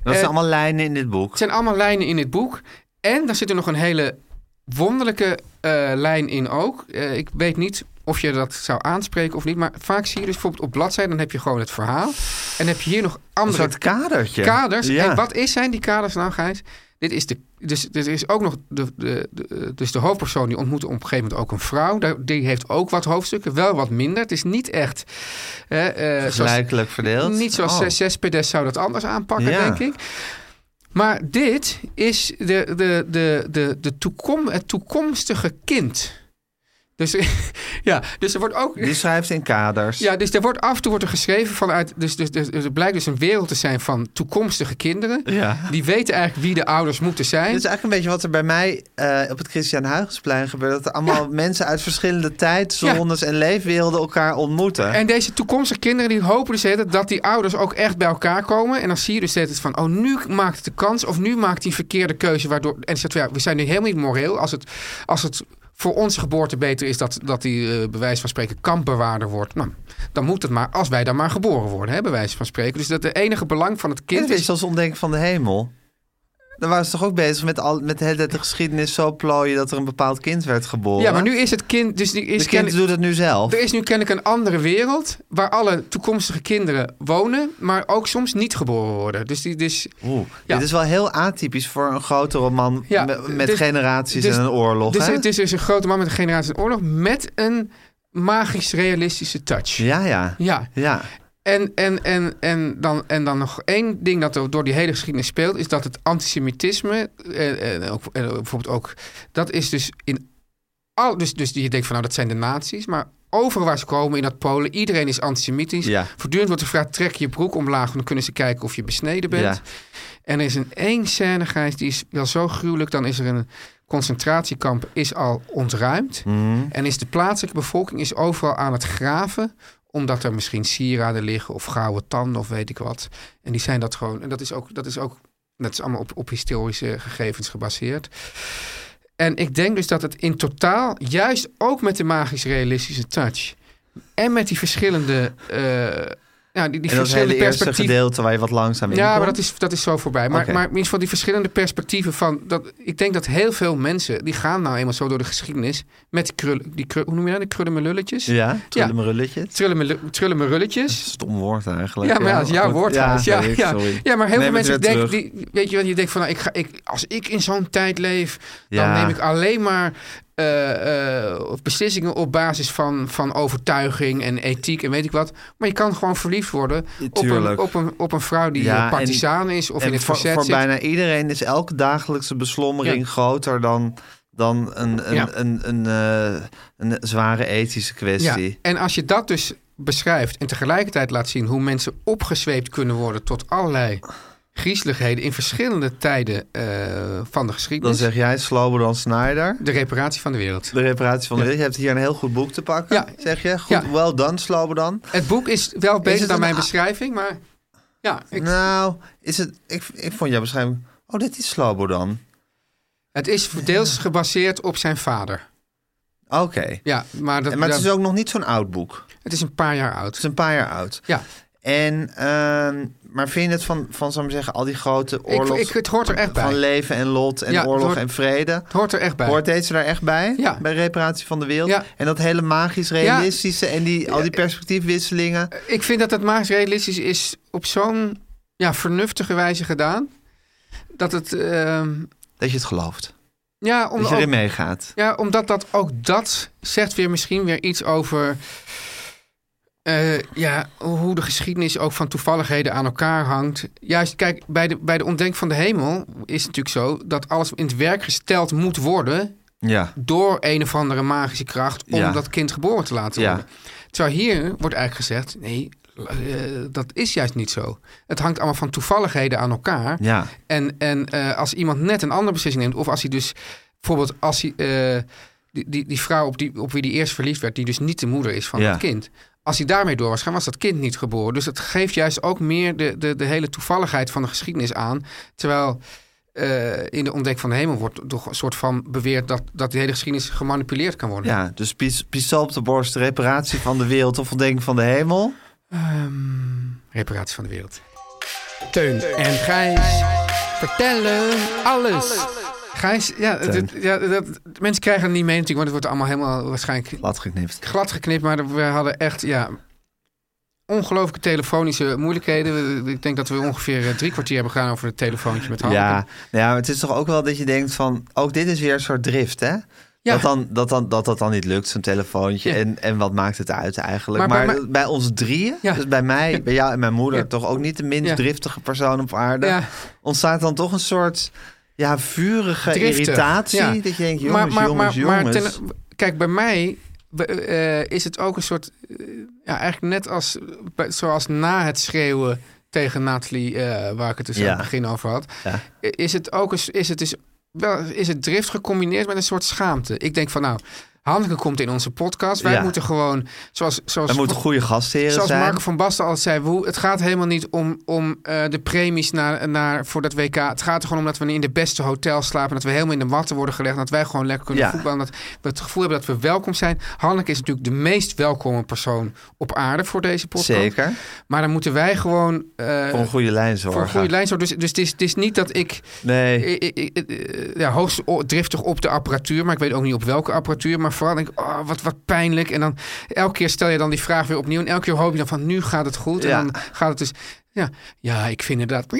S4: Dat zijn allemaal lijnen in dit boek.
S3: het zijn allemaal lijnen in dit boek. En daar zit er nog een hele wonderlijke eh, lijn in ook. Eh, ik weet niet of je dat zou aanspreken of niet. Maar vaak zie je dus bijvoorbeeld op bladzijde... dan heb je gewoon het verhaal. En dan heb je hier nog
S4: Een
S3: andere
S4: soort kadertje.
S3: kaders.
S4: Ja.
S3: En wat is zijn die kaders nou, Gijs? Dit is de, dus dit is ook nog de, de, de- dus de hoofdpersoon die ontmoet op een gegeven moment ook een vrouw. Die heeft ook wat hoofdstukken, wel wat minder. Het is niet echt eh, zoals,
S4: verdeeld.
S3: niet zoals
S4: Oh.
S3: Cespedes zou dat anders aanpakken,
S4: Ja.
S3: denk ik. Maar dit is de, de, de, de, de toekom, het toekomstige kind. Dus, *laughs* ja, dus er wordt ook.
S4: Die schrijft in kaders.
S3: Ja, dus er wordt af en toe wordt er geschreven vanuit. Dus, dus, dus, dus er blijkt dus een wereld te zijn van toekomstige kinderen.
S4: Ja.
S3: Die weten eigenlijk wie de ouders moeten zijn.
S4: Dit is eigenlijk een beetje wat er bij mij eh, op het Christian Huygensplein gebeurt. Dat er allemaal mensen uit verschillende tijdzones en leefwerelden elkaar ontmoeten.
S3: En deze toekomstige kinderen die hopen dus dat die ouders ook echt bij elkaar komen. En dan zie je dus steeds van, oh nu maakt het de kans of nu maakt hij een verkeerde keuze. Waardoor, en zegt, ja, we zijn nu helemaal niet moreel. Als het, als het voor onze geboorte beter is dat, dat die eh, bij wijze van spreken kampbewaarder wordt. Nou, dan moet het maar als wij dan maar geboren worden, hè, bij wijze van spreken. Dus dat de enige belang van het
S4: Kind
S3: kind
S4: is
S3: is...
S4: zoals ontdenken van de hemel. Dan waren ze toch ook bezig met, al, met de hele tijd de geschiedenis zo plooien dat er een bepaald kind werd geboren.
S3: Ja, maar nu is het kind... Dus die is
S4: de kind doet het nu zelf.
S3: Er is nu kennelijk een andere wereld waar alle toekomstige kinderen wonen, maar ook soms niet geboren worden. Dus die, dus,
S4: Oeh,
S3: Ja.
S4: Dit is wel heel atypisch voor een grote roman
S3: Ja,
S4: me- met
S3: dus-
S4: generaties
S3: dus-
S4: en een oorlog.
S3: dus
S4: hè?
S3: het is dus een grote man met een generatie in oorlog met een magisch realistische touch.
S4: Ja, ja.
S3: Ja.
S4: ja.
S3: En, en, en, en, dan, en dan nog één ding dat er door die hele geschiedenis speelt, is dat het antisemitisme, eh, en ook, en bijvoorbeeld ook, dat is dus in al, dus, dus je denkt van nou dat zijn de nazi's, maar overal waar ze komen in dat Polen, iedereen is antisemitisch.
S4: Ja.
S3: Voortdurend wordt gevraagd, trek je broek omlaag, want dan kunnen ze kijken of je besneden bent.
S4: Ja.
S3: En er is een één scène, Gijs, die is wel zo gruwelijk, dan is er een concentratiekamp is al ontruimd.
S4: Mhm.
S3: En is de plaatselijke bevolking is overal aan het graven. Omdat er misschien sieraden liggen of gouden tanden of weet ik wat. En die zijn dat gewoon. En dat is ook, dat is ook dat is allemaal op, op historische gegevens gebaseerd. En ik denk dus dat het in totaal, juist ook met de magisch realistische touch. En met die verschillende eh, ja, die, die
S4: en dat is hele eerste gedeelte waar je wat langzaam in
S3: Ja, maar dat is, dat is zo voorbij. Maar, maar in ieder geval die verschillende perspectieven van... Dat, ik denk dat heel veel mensen, die gaan nou eenmaal zo door de geschiedenis... met die krullen, die krul, hoe noem je dat? Die krullenmelulletjes?
S4: Ja, trullemerulletjes.
S3: Trullenmelu- Trullenmerulletjes.
S4: Stom woord eigenlijk.
S3: Ja, maar ja, dat is jouw woord.
S4: Ja.
S3: Ja, ja. ja, maar heel
S4: Neem
S3: veel mensen denken... Die, weet je wat, je denkt van... Nou, ik ga, ik, als ik in zo'n tijd leef... dan
S4: Ja.
S3: neem ik alleen maar... of beslissingen op basis van, van overtuiging en ethiek en weet ik wat. Maar je kan gewoon verliefd worden op een, op, een, op een vrouw die
S4: Ja,
S3: eh, partisaan is of in het
S4: voor,
S3: verzet
S4: voor
S3: zit.
S4: bijna iedereen is elke dagelijkse beslommering
S3: Ja.
S4: groter dan, dan een, een,
S3: Ja.
S4: een, een, eh, een zware ethische kwestie.
S3: Ja, en als je dat dus beschrijft en tegelijkertijd laat zien hoe mensen opgezweept kunnen worden tot allerlei griezeligheden in verschillende tijden eh, van de
S4: Dan
S3: geschiedenis.
S4: zeg jij Slobodan Snyder.
S3: De reparatie van de wereld.
S4: De reparatie van de wereld. Je hebt hier een heel goed boek te pakken,
S3: Ja.
S4: zeg je. Goed,
S3: Ja.
S4: well done, Slobodan.
S3: Het boek is wel beter
S4: het
S3: dan mijn beschrijving, maar ja, ik,
S4: Nou, is het, ik, ik vond jouw beschrijving... Oh, dit is Slobodan.
S3: het is deels gebaseerd op zijn vader.
S4: Oké.
S3: Ja, maar, dat,
S4: Maar het
S3: dat-
S4: is ook nog niet zo'n oud boek.
S3: het is een paar jaar
S4: Het
S3: oud.
S4: is een paar jaar oud.
S3: Ja,
S4: En, ehm, maar vind je het van, van zal ik maar zeggen, al die grote
S3: ik,
S4: oorlogs...
S3: ik, het hoort er echt bij.
S4: van leven en lot en
S3: Ja,
S4: oorlog
S3: hoort-
S4: en vrede.
S3: Het hoort er echt bij.
S4: Hoort deze daar echt bij?
S3: Ja.
S4: Bij reparatie van de wereld?
S3: Ja.
S4: En dat hele magisch realistische en die, al die perspectiefwisselingen.
S3: Ik vind dat het magisch realistisch is op zo'n ja, vernuftige wijze gedaan. Dat het... ehm,
S4: Dat je het gelooft.
S3: ja, om,
S4: Dat je erin meegaat.
S3: Ja, omdat dat ook dat zegt weer misschien weer iets over eh, ja, hoe de geschiedenis ook van toevalligheden aan elkaar hangt. Juist, kijk, bij de, bij de ontdekking van de hemel is het natuurlijk zo dat alles in het werk gesteld moet worden
S4: Ja.
S3: door een of andere magische kracht om
S4: Ja.
S3: dat kind geboren te laten
S4: Ja.
S3: worden. Terwijl hier wordt eigenlijk gezegd, nee, eh, dat is juist niet zo. Het hangt allemaal van toevalligheden aan elkaar.
S4: Ja.
S3: En, en eh, als iemand net een andere beslissing neemt, of als hij dus bijvoorbeeld als hij, die, die, die vrouw op, die, op wie hij eerst verliefd werd, die dus niet de moeder is van
S4: Ja.
S3: het kind. Als hij daarmee door was gaan, was dat kind niet geboren. Dus het geeft juist ook meer de, de, de hele toevalligheid van de geschiedenis aan. Terwijl eh, in de ontdekking van de hemel wordt toch een soort van beweerd dat, dat de hele geschiedenis gemanipuleerd kan worden.
S4: Ja, dus pis- pistool op de borst, reparatie van de wereld of ontdekking van de hemel.
S3: Reparatie van de wereld. Teun en Gijs vertellen alles. Gijs, ja, ja dat, mensen krijgen het niet mee natuurlijk, want het wordt allemaal helemaal waarschijnlijk
S4: Laat geknipt.
S3: glad geknipt. Maar we hadden echt, ja, ongelooflijke telefonische moeilijkheden. Ik denk dat we ongeveer eh, drie kwartier hebben gedaan over het telefoontje met Hanneke.
S4: Ja, nou ja, het is toch ook wel dat je denkt van... Ook dit is weer een soort drift, hè?
S3: Ja.
S4: Dat, dan, dat, dan, dat dat dan niet lukt, zo'n telefoontje.
S3: Ja.
S4: En, en wat maakt het uit eigenlijk?
S3: Maar
S4: Maar,
S3: bij
S4: ons drieën,
S3: Ja.
S4: dus bij mij, bij jou en mijn moeder... Toch ook niet de minst driftige persoon op aarde...
S3: Ja.
S4: ontstaat dan toch een soort ja, vurige irritatie.
S3: ja.
S4: Dat je denkt, jongens, jongens, jongens.
S3: ten- kijk, bij mij eh, is het ook een soort... eh, ja, eigenlijk net als zoals na het schreeuwen tegen Nathalie... eh, waar ik het dus
S4: Ja.
S3: aan het begin over had...
S4: Ja.
S3: is het ook eens, is het dus wel is het drift gecombineerd met een soort schaamte. Ik denk van nou, Hanneke komt in onze podcast. Wij
S4: Ja.
S3: moeten gewoon zoals zoals
S4: moeten goede gastheren
S3: Zoals
S4: zijn.
S3: Marco van Basten altijd zei, het gaat helemaal niet om, om eh, de premies naar, naar, voor dat WK. Het gaat er gewoon om dat we in de beste hotels slapen. Dat we helemaal in de watten worden gelegd. Dat wij gewoon lekker kunnen
S4: Ja.
S3: voetballen. Dat we het gevoel hebben dat we welkom zijn. Hanneke is natuurlijk de meest welkome persoon op aarde voor deze podcast.
S4: Zeker.
S3: Maar dan moeten wij gewoon... eh,
S4: Voor een goede lijn
S3: voor
S4: zorgen.
S3: een goede lijn zorgen. Dus, dus het, is, het is niet dat ik
S4: Nee.
S3: ik- ik- ik- eh, ja, hoogst driftig op de apparatuur, maar ik weet ook niet op welke apparatuur. Maar vooral denk ik, oh, wat, wat pijnlijk. En dan elke keer stel je dan die vraag weer opnieuw. En elke keer hoop je dan van, nu gaat het goed.
S4: Ja.
S3: En dan gaat het dus, ja, ja ik vind inderdaad.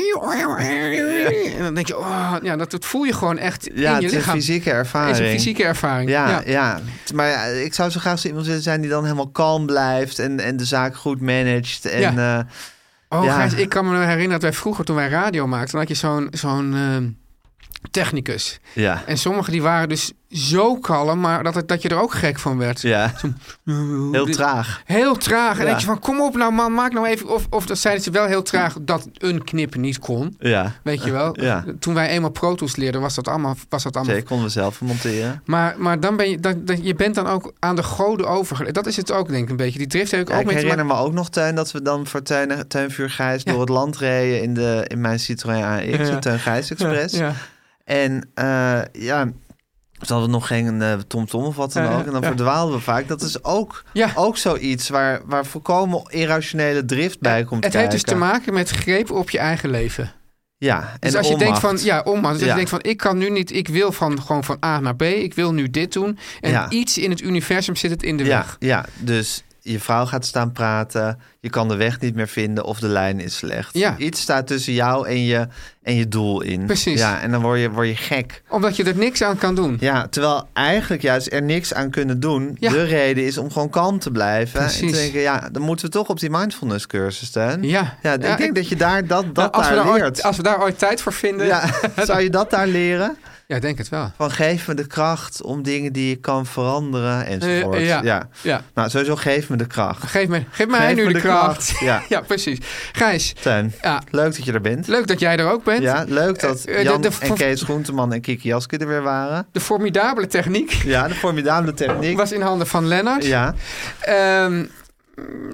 S3: En dan denk je, oh, ja, dat, dat voel je gewoon echt
S4: Ja,
S3: in je
S4: het is een
S3: lichaam.
S4: fysieke ervaring.
S3: is een fysieke ervaring.
S4: Ja,
S3: ja.
S4: ja. Maar ja, ik zou zo graag zo iemand willen zijn die dan helemaal kalm blijft en, en de zaak goed managt. En,
S3: Ja.
S4: eh,
S3: Oh. Gijs, ik kan me herinneren dat wij vroeger, toen wij radio maakten, dan had je zo'n zo'n ehm, technicus.
S4: ja.
S3: En sommigen die waren dus zo kalm, maar dat, het- dat je er ook gek van werd.
S4: ja, heel traag.
S3: Heel traag. En
S4: Ja.
S3: denk je van, kom op nou man, maak nou even... Of, of dat zeiden ze wel heel traag dat een knip niet kon.
S4: Ja,
S3: Weet je wel? *laughs*
S4: Ja.
S3: Toen wij eenmaal Pro Tools leerden, was dat allemaal... Was dat allemaal
S4: zeker konden we zelf monteren.
S3: maar, maar dan ben je, dan, dan- je bent dan ook aan de goden overgeleverd. Dat is het ook, denk ik, een beetje. Die drift heb ik
S4: Ja,
S3: ook
S4: ik
S3: mee te
S4: herinner
S3: maken.
S4: me ook nog, Teun, dat we dan voor Teun, Teun Vuur Gijs door het land reden in, de, in mijn Citroën AX, de Teun Gijs Express.
S3: Ja.
S4: En eh, ja, Ze hadden nog geen eh, TomTom of wat dan ook. En dan
S3: ja.
S4: verdwaalden we vaak. Dat is ook,
S3: Ja.
S4: ook zoiets waar, waar volkomen irrationele drift bij komt
S3: Het
S4: kijken.
S3: heeft dus te maken met greep op je eigen leven.
S4: Ja,
S3: Dus
S4: en
S3: als je denkt van, ja, onmacht. Dus
S4: Ja.
S3: je denkt van, ik kan nu niet, ik wil van, gewoon van A naar B, ik wil nu dit doen. En
S4: Ja.
S3: iets in het universum zit het in de
S4: ja,
S3: weg.
S4: ja, dus je vrouw gaat staan praten. Je kan de weg niet meer vinden of de lijn is slecht.
S3: Ja.
S4: Iets staat tussen jou en je, en je doel in.
S3: Precies.
S4: Ja, en dan word je, word je gek.
S3: Omdat je er niks aan kan doen.
S4: Ja, terwijl eigenlijk juist er niks aan kunnen doen.
S3: Ja.
S4: De reden is om gewoon kalm te blijven. En
S3: Precies.
S4: te denken, ja, dan moeten we toch op die mindfulness cursus staan.
S3: Ja.
S4: Ja, ik
S3: Ja,
S4: denk
S3: ik-
S4: dat je daar dat, dat
S3: Nou, als, we
S4: daar
S3: daar
S4: leert.
S3: ooit, als we daar ooit tijd voor vinden.
S4: Ja, *laughs* zou je dat daar leren?
S3: Ja, ik denk het wel.
S4: Van geef me de kracht om dingen die je kan veranderen enzovoort.
S3: Eh, ja.
S4: ja.
S3: Ja.
S4: Nou, sowieso geef me de kracht.
S3: Geef, me, geef mij
S4: Geef
S3: nu
S4: me
S3: de, kracht.
S4: kracht. *laughs* Ja.
S3: ja, precies. Gijs,
S4: Teun,
S3: ja,
S4: leuk dat je er bent.
S3: leuk dat jij er ook bent.
S4: Ja, leuk dat
S3: Eh, de-
S4: Jan
S3: de-
S4: en Kees Groenteman en Kiki Jaske er weer waren.
S3: De formidabele techniek
S4: Ja, de formidabele techniek.
S3: was in handen van Lennart.
S4: Ja,
S3: Ehm,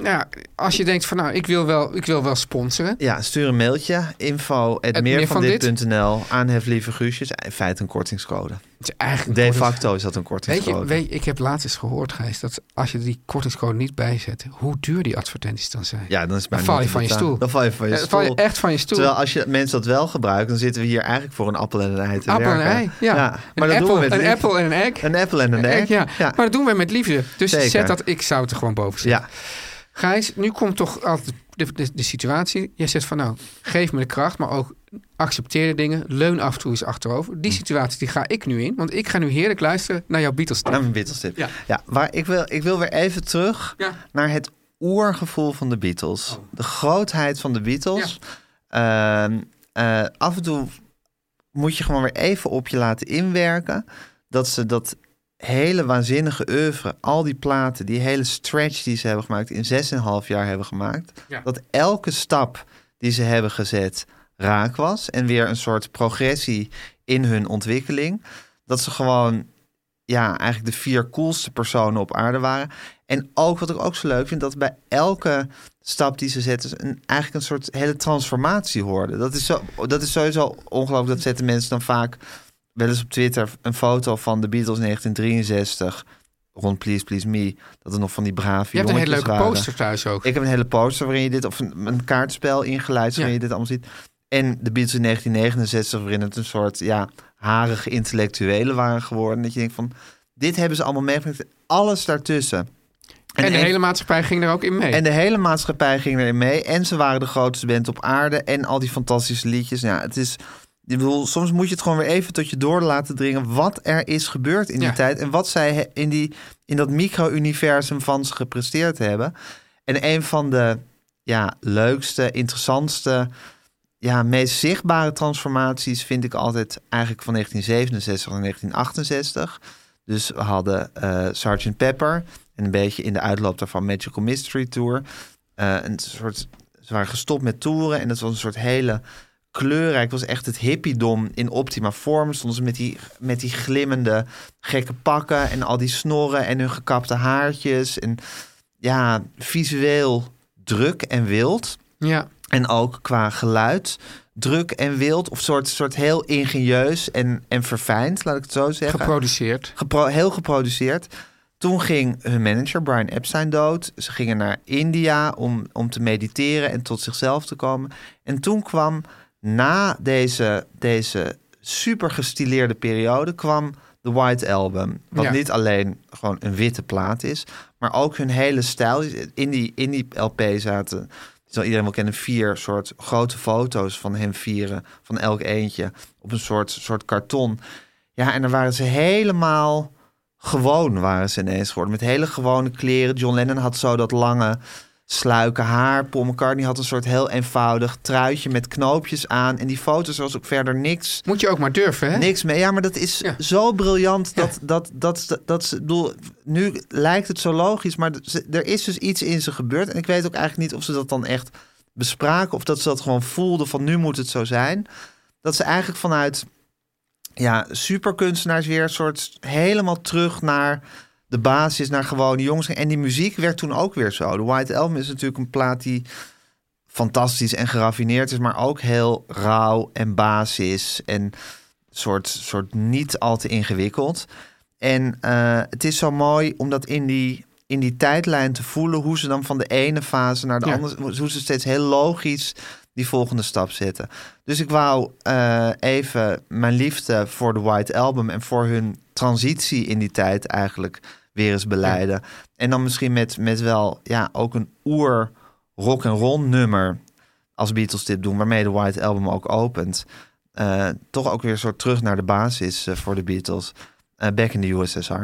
S3: nou, als je denkt van nou, ik wil wel, ik wil wel sponsoren.
S4: ja, stuur een mailtje. Info
S3: Het meer van
S4: meervandit.nl Aanhef lieve Guusjes. In feite een kortingscode.
S3: Het is eigenlijk
S4: De facto is dat een
S3: Weet
S4: kortingscode.
S3: je, weet, je, ik heb laatst eens gehoord, Gijs, dat als je die kortingscode niet bijzet, hoe duur die advertenties dan zijn.
S4: Ja, dan is
S3: Dan val je van je stoel.
S4: Dan val je van je
S3: Eh, val je
S4: stoel.
S3: echt van je stoel.
S4: Terwijl als je mensen dat wel gebruikt, dan zitten we hier eigenlijk voor een appel en een ei te
S3: Appel en ei, ja.
S4: maar
S3: een
S4: dat
S3: apple,
S4: doen we met
S3: een apple en een egg.
S4: Een apple en een
S3: Een egg, ja.
S4: ja.
S3: Maar dat doen we met liefde. Dus
S4: Zeker.
S3: zet dat, ik zou het er gewoon boven zetten.
S4: Ja.
S3: Gijs, nu komt toch altijd de, de, de situatie. Jij zegt van nou, geef me de kracht, maar ook accepteer de dingen. Leun af en toe eens achterover.
S4: Hm.
S3: Die situatie die ga ik nu in. Want ik ga nu heerlijk luisteren naar jouw Beatles.
S4: Naar mijn Beatles tip.
S3: Ja.
S4: Ja, waar ik, wil, ik wil weer even terug
S3: Ja.
S4: naar het oergevoel van de Beatles.
S3: Oh.
S4: De grootheid van de Beatles. Ehm, eh, af en toe moet je gewoon weer even op je laten inwerken. Dat ze dat hele waanzinnige oeuvre, al die platen, die hele stretch die ze hebben gemaakt, in 6,5 jaar hebben gemaakt. Dat elke stap die ze hebben gezet raak was. En weer een soort progressie in hun ontwikkeling. Dat ze gewoon ja, eigenlijk de vier coolste personen op aarde waren. En ook wat ik ook zo leuk vind, dat bij elke stap die ze zetten, een, eigenlijk een soort hele transformatie hoorde. Dat is, zo, dat is sowieso ongelooflijk. Dat zetten mensen dan vaak wel eens op Twitter een foto van de Beatles 1963. Rond Please Please Me. Dat er nog van die brave
S3: Je hebt een hele leuke
S4: waren.
S3: poster thuis ook.
S4: Ik heb een hele poster waarin je dit, of een, een kaartspel ingeleid waarin
S3: Ja.
S4: je dit allemaal ziet. En de Beatles in 1969, waarin het een soort ja, harige intellectuelen waren geworden. Dat je denkt van, dit hebben ze allemaal meegemaakt. Alles daartussen.
S3: En, de
S4: een-
S3: hele maatschappij ging er ook in mee.
S4: en de hele maatschappij ging erin mee. En ze waren de grootste band op aarde. En al die fantastische liedjes. Ja, het is... Ik bedoel, soms moet je het gewoon weer even tot je door laten dringen... wat er is gebeurd in die
S3: Ja.
S4: tijd... en wat zij in, die, in dat micro-universum van ze gepresteerd hebben. En een van de ja, leukste, interessantste... Ja, meest zichtbare transformaties vind ik altijd eigenlijk van 1967 en 1968. Dus we hadden eh Sgt. Pepper en een beetje in de uitloop daarvan Magical Mystery Tour. Eh, een soort, ze waren gestopt met toeren en het was een soort hele kleurrijk. Het was echt het hippiedom in optima vorm. Stonden ze met die, met die glimmende gekke pakken en al die snorren en hun gekapte haartjes. En ja, visueel druk en wild.
S3: ja.
S4: En ook qua geluid druk en wild. Of soort, soort heel ingenieus en, en verfijnd, laat ik het zo zeggen.
S3: Geproduceerd.
S4: Gepro- heel geproduceerd. Toen ging hun manager Brian Epstein dood. Ze gingen naar India om, om te mediteren en tot zichzelf te komen. En toen kwam na deze, deze super gestileerde periode kwam The White Album. Wat
S3: Ja.
S4: niet alleen gewoon een witte plaat is, maar ook hun hele stijl. In die, in die LP zaten, zal iedereen wel kennen, vier soort grote foto's van hem vieren, van elk eentje, op een soort, soort karton. Ja, en dan waren ze helemaal gewoon waren ze ineens geworden. Met hele gewone kleren. John Lennon had zo dat lange sluiken haar. Paul McCartney had een soort heel eenvoudig truitje met knoopjes aan. En die foto's was ook verder niks,
S3: Moet je ook maar durven, hè?
S4: niks mee. Ja, maar dat is
S3: Ja.
S4: zo briljant.
S3: Ja.
S4: Dat, dat, dat, dat, bedoel, nu lijkt het zo logisch, maar er is dus iets in ze gebeurd. En ik weet ook eigenlijk niet of ze dat dan echt bespraken. Of dat ze dat gewoon voelden van nu moet het zo zijn. Dat ze eigenlijk vanuit ja, superkunstenaars weer een soort helemaal terug naar de basis, naar gewone jongens. En die muziek werd toen ook weer zo. De White Album is natuurlijk een plaat die fantastisch en geraffineerd is, maar ook heel rauw en basis. En soort, soort niet al te ingewikkeld. En eh, het is zo mooi om dat in die, in die tijdlijn te voelen... hoe ze dan van de ene fase naar de
S3: Ja.
S4: andere... hoe ze steeds heel logisch die volgende stap zetten. Dus ik wou eh, even mijn liefde voor de White Album... en voor hun transitie in die tijd eigenlijk weer eens beleiden. En dan misschien met, met wel ja, ook een oer rock and roll nummer als Beatles dit doen, waarmee de White Album ook opent. Eh, toch ook weer een soort terug naar de basis eh, voor de Beatles. Eh, back in the USSR.